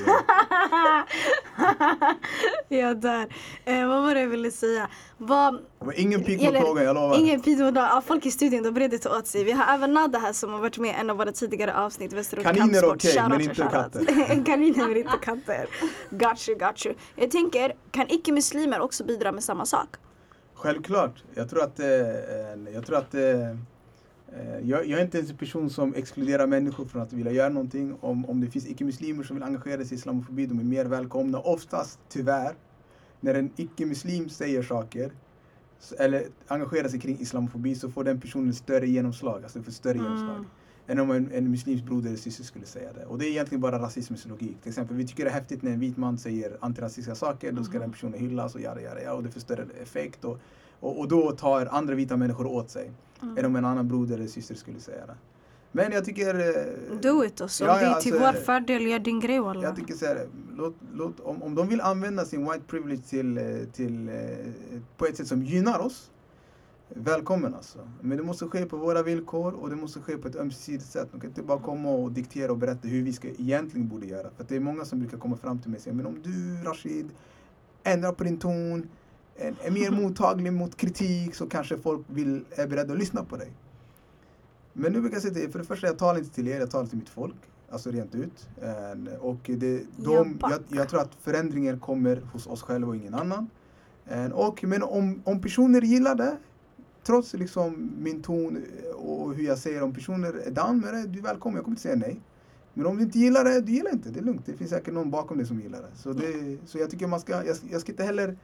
*laughs* jag dör. Eh, vad var det jag ville säga? Vad, ingen frågan, jag lovar. ingen pido ja, Folk i studion de bredde ta åt sig. Vi har även Nada här som har varit med i en av våra tidigare avsnitt. Västerort Kaniner Kampsport. okej, Shoutout, men inte shoutout. *laughs* Kaniner men inte katter. Got you, got you. Jag tänker, kan icke-muslimer också bidra med samma sak? Självklart. Jag tror att, eh, jag, tror att eh, jag, jag är inte ens en person som exkluderar människor från att vilja göra någonting. Om, om det finns icke-muslimer som vill engagera sig i islamofobi, de är mer välkomna. Oftast, tyvärr, när en icke-muslim säger saker eller engagerar sig kring islamofobi så får den personen större genomslag. Alltså får större Mm. genomslag. Än om en, en muslimsk broder eller syster skulle säga det. Och det är egentligen bara rasismens logik. Till exempel, vi tycker det är häftigt när en vit man säger antirasistiska saker. Då ska Mhm. den personen hyllas och jada, jada, jada. Och det får större effekt. Och, och, och då tar andra vita människor åt sig. Mm. Än om en annan broder eller syster skulle säga det. Men jag tycker... eh, Do it alltså. Ja, det ja, är till alltså, vår fördel, gör din grej walla. jag tycker så här, låt, låt, om, om de vill använda sin white privilege till, eh, till, eh, på ett sätt som gynnar oss, välkommen alltså. Men det måste ske på våra villkor och det måste ske på ett ömsesidigt sätt. De kan inte bara komma och diktera och berätta hur vi ska egentligen borde göra. För att det är många som brukar komma fram till mig och säga, men om du Rashid ändrar på din ton, är, är mer mottaglig mot kritik så kanske folk vill, är beredda att lyssna på dig. Men nu brukar jag säga till er, för det första jag talar inte till er, jag talar till mitt folk. Alltså rent ut. Eh, Och det, de, Jag jag, tror att förändringen kommer hos oss själva och ingen annan. Eh, Och, men om, om personer gillar det, trots liksom min ton och hur jag säger, om personer är down med det, du är välkommen, jag kommer inte säga nej. Men om du inte gillar det, du gillar inte, det är lugnt. Det finns säkert någon bakom det som gillar det. Så, det, så jag tycker man ska, jag, jag ska inte heller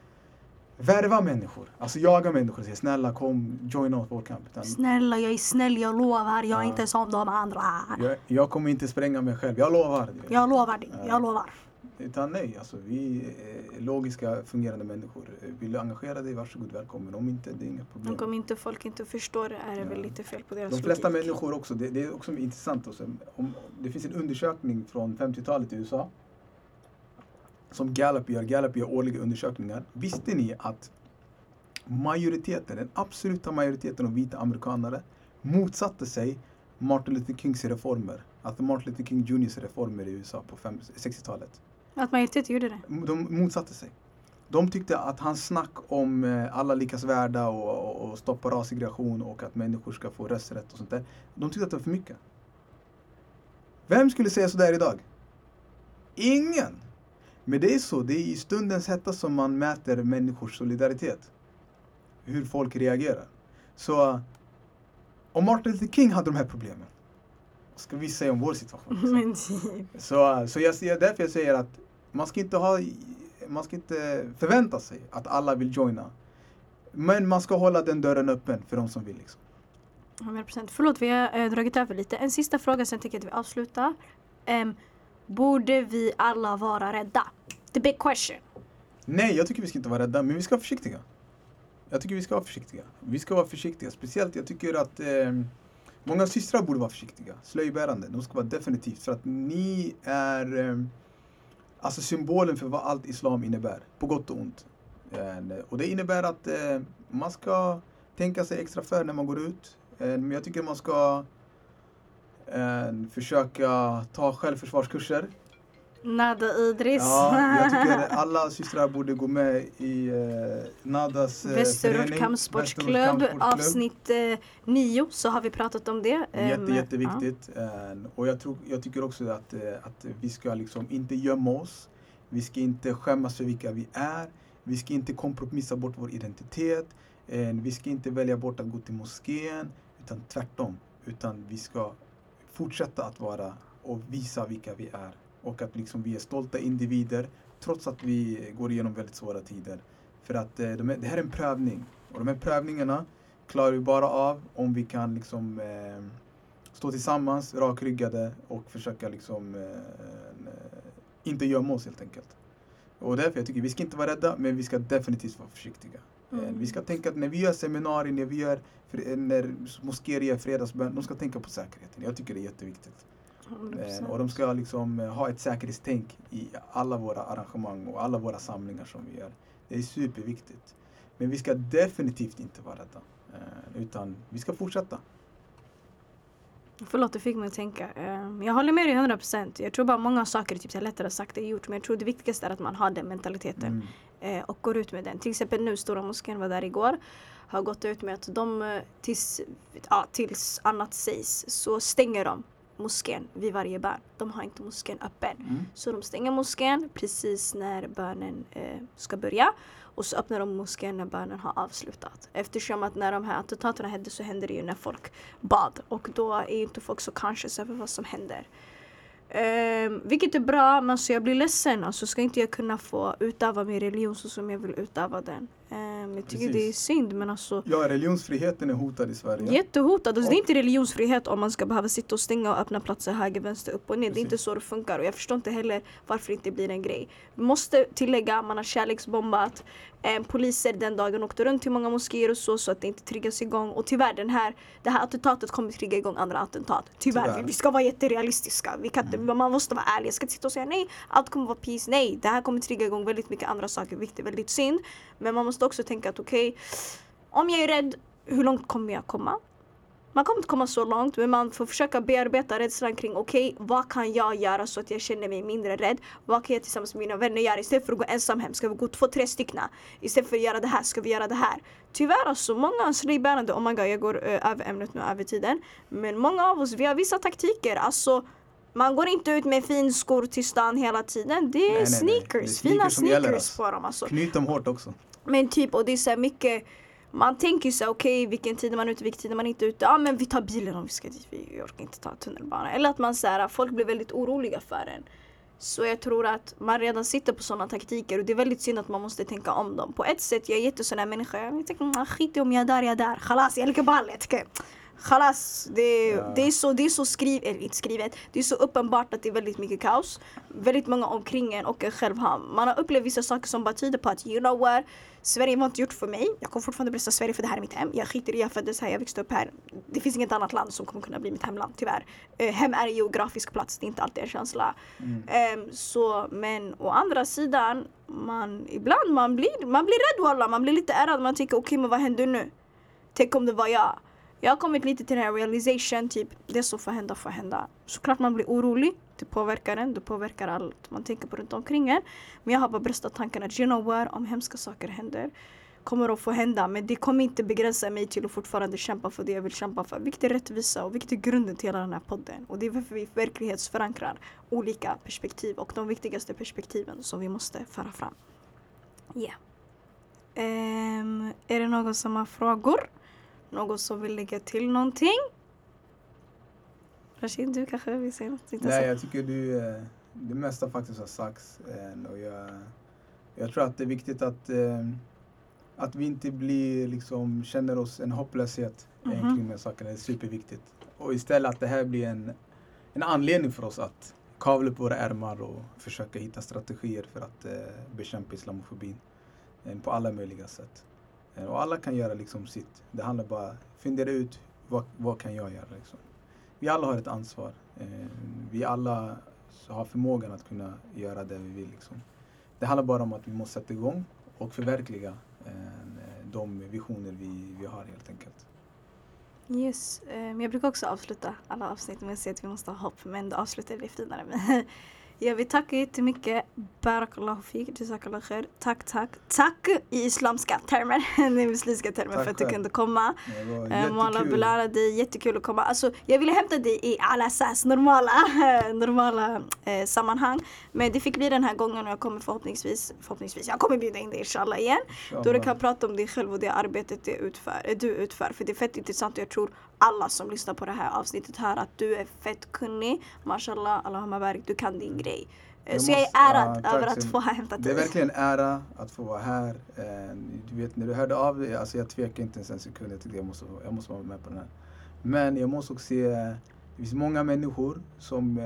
värva människor, alltså jaga människor och säga snälla kom, joina oss vår kamp. Utan Snälla, jag är snäll, jag lovar. Jag är Ja. inte som de andra. jag, jag kommer inte spränga mig själv, jag lovar. Jag lovar dig, Ja. jag lovar. Utan nej, alltså vi är logiska, fungerande människor. Vill du engagera dig, varsågod välkommen. Om inte, det är inga problem. Och om inte folk inte förstår det är det väl Ja. lite fel på deras De flesta logik. människor också, det, det är också intressant. Också. Om, det finns en undersökning från 50-talet i USA som Gallup gör. Gallup gör årliga undersökningar. Visste ni att majoriteten, den absoluta majoriteten av vita amerikanare motsatte sig Martin Luther Kings reformer. Alltså Martin Luther King Juniors reformer i USA på fem- 60-talet. Att majoriteten gjorde det. De motsatte sig. De tyckte att hans snack om eh, alla likas värda och, och, och stoppa rassegregation och att människor ska få rösträtt och sånt där. De tyckte att det var för mycket. Vem skulle säga sådär idag? Ingen! Men det är så, det är i stundens hetta som man mäter människors solidaritet. Hur folk reagerar. Så om Martin Luther King hade de här problemen, vad ska vi säga om vår situation? *laughs* typ. Så, så jag därför jag säger att man ska inte ha man ska inte förvänta sig att alla vill joina. Men man ska hålla den dörren öppen för de som vill. Liksom. 100%. Förlåt, vi har eh, dragit över lite. En sista fråga, sen tänker jag att vi avslutar. Em, borde vi alla vara rädda? The big question. Nej, jag tycker vi ska inte vara rädda, men vi ska vara försiktiga. Jag tycker vi ska vara försiktiga. Vi ska vara försiktiga. Speciellt, jag tycker att eh, många systrar borde vara försiktiga. Slöjbärande. De ska vara definitivt. För att ni är eh, alltså symbolen för vad allt islam innebär. På gott och ont. Eh, och det innebär att eh, man ska tänka sig extra för när man går ut. Eh, men jag tycker man ska försöka ta självförsvarskurser. Nada Idris. Ja, jag tycker *laughs* alla systrar borde gå med i eh, Nadas eh, Västerort kampsportsklubb, avsnitt eh, nio så har vi pratat om det. Jätte, jätteviktigt. Eh, och jag, tror, jag tycker också att, eh, att vi ska liksom inte gömma oss. Vi ska inte skämmas för vilka vi är. Vi ska inte kompromissa bort vår identitet. Eh, vi ska inte välja bort att gå till moskén, utan tvärtom. Utan vi ska fortsätta att vara och visa vilka vi är. Och att liksom vi är stolta individer trots att vi går igenom väldigt svåra tider. För att eh, de är, det här är en prövning. Och de här prövningarna klarar vi bara av om vi kan liksom eh, stå tillsammans, rakryggade och försöka liksom eh, inte gömma oss helt enkelt. Och därför jag tycker vi ska inte vara rädda, men vi ska definitivt vara försiktiga. Eh, Mm. Vi ska tänka att när vi gör seminarier, när vi gör, fr- när moskéer gör fredagsbön, de ska tänka på säkerheten. Jag tycker det är jätteviktigt. 100%. Eh, Och de ska liksom eh, ha ett säkerhetstänk i alla våra arrangemang och alla våra samlingar som vi gör. Det är superviktigt. Men vi ska definitivt inte vara rädda. eh, Utan vi ska fortsätta. Förlåt, det fick mig att tänka. Jag håller med dig 100%. Jag tror bara många saker är typ så här lättare sagt än gjort. Men jag tror det viktigaste är att man har den mentaliteten. Mm. Eh, och går ut med den. Till exempel nu, Stora moskén var där igår. Har gått ut med att de eh, tills, ja, tills annat sägs så stänger de moskén vid varje bön. De har inte moskén öppen. Mm. Så de stänger moskén precis när bönen eh, ska börja. Och så öppnar de moskén när bönen har avslutat. Eftersom att när de här attentaten hände så hände det ju när folk bad. Och då är inte folk så conscious över vad som händer. Eh, vilket är bra, men alltså jag blir ledsen. Alltså ska inte jag kunna få utöva min religion så som jag vill utöva den. Ehm, jag tycker Precis. det är synd men alltså Ja, religionsfriheten är hotad i Sverige. Jättehotad. Alltså, det är inte religionsfrihet om man ska behöva sitta och stänga och öppna platser höger, vänster, upp och ner. Det är inte Precis. så det funkar och jag förstår inte heller varför det inte blir en grej. Måste tillägga, man har kärleksbombat. Eh, poliser den dagen åkte runt till många moskéer och så, så att det inte triggas igång. Och tyvärr, den här, det här attentatet kommer trigga igång andra attentat. Tyvärr, Tyvärr. Vi, vi ska vara jätterealistiska. Vi kan inte, Man måste vara ärlig. Jag ska inte sitta och säga nej, allt kommer vara peace. Nej, det här kommer trigga igång väldigt mycket andra saker, vilket är väldigt synd. Men man måste också tänka att okej, om jag är rädd, hur långt kommer jag komma? Man kommer inte komma så långt men man får försöka bearbeta rädslan kring okej, vad kan jag göra så att jag känner mig mindre rädd? Vad kan jag tillsammans med mina vänner göra istället för att gå ensam hem? Ska vi gå två, tre stycken? Istället för att göra det här, ska vi göra det här? Tyvärr alltså, många slöjbärande, oh my god jag går uh, över ämnet nu, över tiden. Men många av oss, vi har vissa taktiker. Alltså, man går inte ut med finskor till stan hela tiden. Det är Nej, nej, nej. sneakers, Det är fina sneakers gäller, sneakers alltså. på dem alltså. Knyt dem hårt också. Men typ, och det är så här mycket man tänker så här, okej vilken tid är man ute, vilken tid är man inte ute. Ja men vi tar bilen om vi ska dit, vi orkar inte ta tunnelbanan. Eller att man så här, folk blir väldigt oroliga för en. Så jag tror att man redan sitter på sådana taktiker och det är väldigt synd att man måste tänka om dem. På ett sätt, jag är jättesån här människa. Jag tänker, ah, skit i om jag är där, jag är där. Khalas, jag lägger ballet. Okay. Khalas, det, Ja. det är så, det är så eller inte skrivet, det är så uppenbart att det är väldigt mycket kaos. Väldigt många omkring en och en själv har. Man har upplevt vissa saker som bara tyder på att you know what, Sverige var inte gjort för mig. Jag kommer fortfarande berätta Sverige för det här är mitt hem. Jag skiter i, jag föddes här, jag växte upp här. Det finns inget annat land som kommer kunna bli mitt hemland tyvärr. Eh, hem är en geografisk plats, det är inte alltid en känsla. Mm. Ehm, så, men å andra sidan, man, ibland man blir, man blir rädd walla, man blir lite ärrad. Man tänker okej men vad händer nu? Tänk om det var jag. Jag har kommit lite till den här realization, typ det som får hända får hända. Såklart man blir orolig, det påverkar en, det påverkar allt man tänker på runt omkring en. Men jag har bara bröstat tanken att you know what, om hemska saker händer kommer att få hända men det kommer inte begränsa mig till att fortfarande kämpa för det jag vill kämpa för. Vilket är rättvisa och vilket är grunden till hela den här podden. Och det är varför vi verklighetsförankrar olika perspektiv och de viktigaste perspektiven som vi måste föra fram. Yeah. Um, är det någon som har frågor? Någon som vill lägga till någonting? Rashid, du kanske vill säga något? Nej, jag tycker du, eh, det mesta faktiskt har sagts. eh, Och jag, jag tror att det är viktigt att, eh, att vi inte blir, liksom, känner oss en hopplöshet eh, Mhm. kring de här sakerna. Det är superviktigt. Och istället att det här blir en, en anledning för oss att kavla upp våra ärmar och försöka hitta strategier för att bekämpa islamofobin på alla möjliga sätt. Eh, och alla kan göra liksom sitt. Det handlar bara om att fundera ut vad, vad kan jag göra. Liksom. Vi alla har ett ansvar. Eh, vi alla har förmågan att kunna göra det vi vill. Liksom. Det handlar bara om att vi måste sätta igång och förverkliga eh, de visioner vi, vi har helt enkelt. Yes, jag brukar också avsluta alla avsnitt med att säga att vi måste ha hopp men då avslutar det finare. *laughs* Jag vill tacka jättemycket. Barakallahu fik, jazakallah khair. Tack, tack, tack i islamska termer. *laughs* Är muslimska termer Tack för att du kunde komma. Eh, Mala. Bulala, det är jättekul att komma. Alltså, jag ville hämta dig i alla sas normala, *laughs* normala eh, sammanhang. Men det fick bli den här gången och jag kommer förhoppningsvis, förhoppningsvis, jag kommer bjuda in dig inshallah igen. Då du kan prata om dig själv och det arbetet det utför, eh, du utför. För det är fett intressant och jag tror alla som lyssnar på det här avsnittet hör att du är fett kunnig. Mashallah, Allahumma barik, du kan din grej. Eh, Jag Så jag är måste- ärad tack över att få ha hämtat Det är dig. verkligen en ära att få vara här. Eh, Du vet, när du hörde av dig, alltså jag tvekar inte ens en sekund. Jag tyckte jag måste, jag måste vara med på den här. Men jag måste också se, det finns många människor som eh,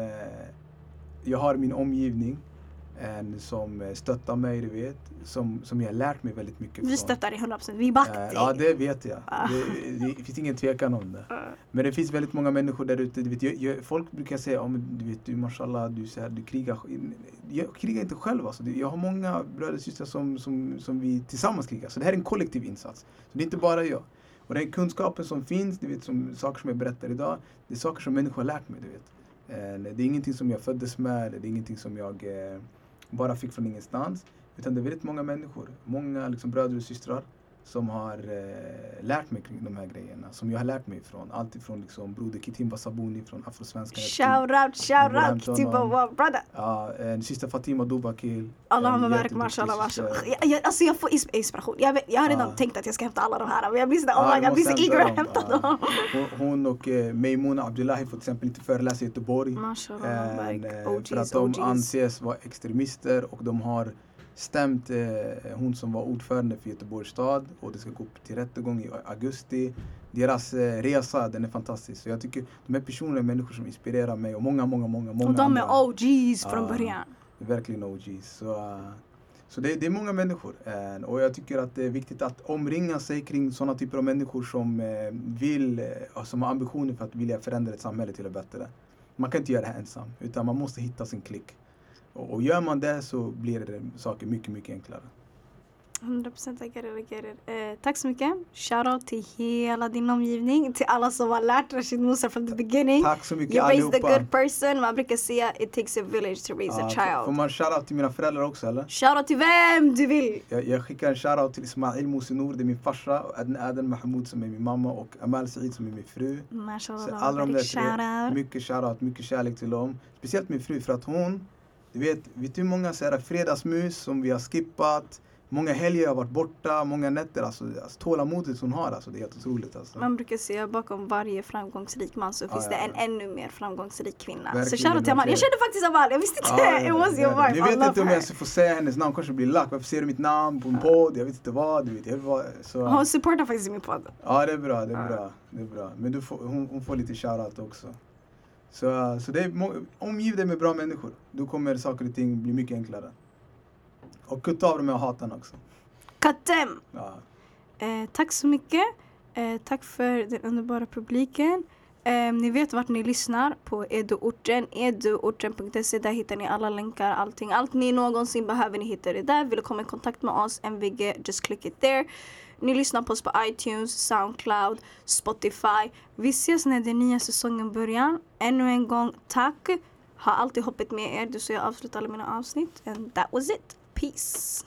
jag har i min omgivning. Eh, Som eh, stöttar mig, du vet. Som, som jag har lärt mig väldigt mycket Vi från. stöttar dig 100%, vi backar Eh, dig. Ja, det vet jag. Ah. Det, det finns ingen tvekan om det. Eh, Men det finns väldigt många människor där ute. Du vet, jag, jag, folk brukar säga, oh, men, du vet du mashallah, du, så här, du krigar. Jag krigar inte själv alltså. Jag har många bröder och systrar som, som, som vi tillsammans krigar. Så det här är en kollektiv insats. Så det är inte bara jag. Och den kunskapen som finns, du vet, som, saker som jag berättar idag, det är saker som människor har lärt mig. Du vet. Eh, Det är ingenting som jag föddes med, det är ingenting som jag bara fick från ingenstans. Utan det är väldigt många människor, många liksom bröder och systrar som har eh, lärt mig kring de här grejerna. Som jag har lärt mig ifrån. Allt ifrån liksom broder Kitimba Sabuni från Afrosvenskarna. till- Shout out, shout out, Wolverhampton Timba, och- wow, brother. Ja, eh, syster Fatima Dubakil. Allahumma en jätteduktig mashallah, mashallah. Alltså jag får ins- inspiration. Jag, vet, jag har redan Ja. tänkt att jag ska hämta alla de här men jag sådär, Ja, oh jag jag blir så eager att hämta hämta dem. Hon, och eh, Meimuna Abdullahi får till exempel inte föreläsa i Göteborg. Mashallah, Eh, eh, för att de anses vara extremister och de har stämt eh, hon som var ordförande för Göteborgs stad och det ska gå upp till rättegång i augusti. Deras eh, resa den är fantastisk. Så jag tycker de här personerna är människor som inspirerar mig och många, många, många, många Och de andra. är OGs från Ja. början. Verkligen OGs. Så, uh, så det, det är många människor. Eh, och jag tycker att det är viktigt att omringa sig kring sådana typer av människor som eh, vill, som har ambitioner för att vilja förändra ett samhälle till det bättre. Man kan inte göra det här ensam, utan man måste hitta sin klick. Och, gör man det så blir det saker mycket, mycket enklare. 100% I get it, I get it. Eh, tack så mycket. Shoutout till hela din omgivning. Till alla som har lärt Rashid Musa from the beginning. Tack så mycket You raised a allihopa. good person. Man brukar säga it takes a village to raise a Ja, får- child. man shoutout till mina föräldrar också eller? Shoutout till vem du vill. Jag, jag skickar en shoutout till Ismail Mosinor, det är min farsa, och Aden Mahmoud som är min mamma och Amal Said som är min fru. Så Mashallah, alla de där tre, mycket shoutout, mycket kärlek till dem. Speciellt min fru för att hon, du vet, vet du hur många så här fredagsmus som vi har skippat? Många helger har varit borta, många nätter. Alltså, alltså tålamodet hon har, alltså, det är helt otroligt. Alltså. Man brukar säga bakom varje framgångsrik man så Ja, finns ja, det en ja. ännu mer framgångsrik kvinna. så Verkligen, shoutout till Amal. Jag kände faktiskt Amal, jag visste inte. Ja, It was your wife. Jag vet inte om jag ska få säga hennes namn, kanske blir lack. Varför ser du mitt namn på en podd? Jag vet inte vad. Du vet. Jag vara, så. Hon supportar faktiskt min podd. Ja, det är bra. Det är bra. Det är bra. Men får, hon, hon får lite shoutout också. Så, så det är, omgiv dig med bra människor. Då kommer saker och ting bli mycket enklare. Och kutta av dem med hatarna också. Katem! Ja. Eh, tack så mycket. Eh, tack för den underbara publiken. Eh, ni vet vart ni lyssnar på eduorten, eduorten.se. Där hittar ni alla länkar, allting. Allt ni någonsin behöver, ni hittar det där. Vill du komma i kontakt med oss, MVG, just click it there. Ni lyssnar på oss på iTunes, Soundcloud, Spotify. Vi ses när den nya säsongen börjar. Ännu en gång, tack. Ha alltid hoppet med er. Det är så jag avslutar alla mina avsnitt. And that was it. Peace.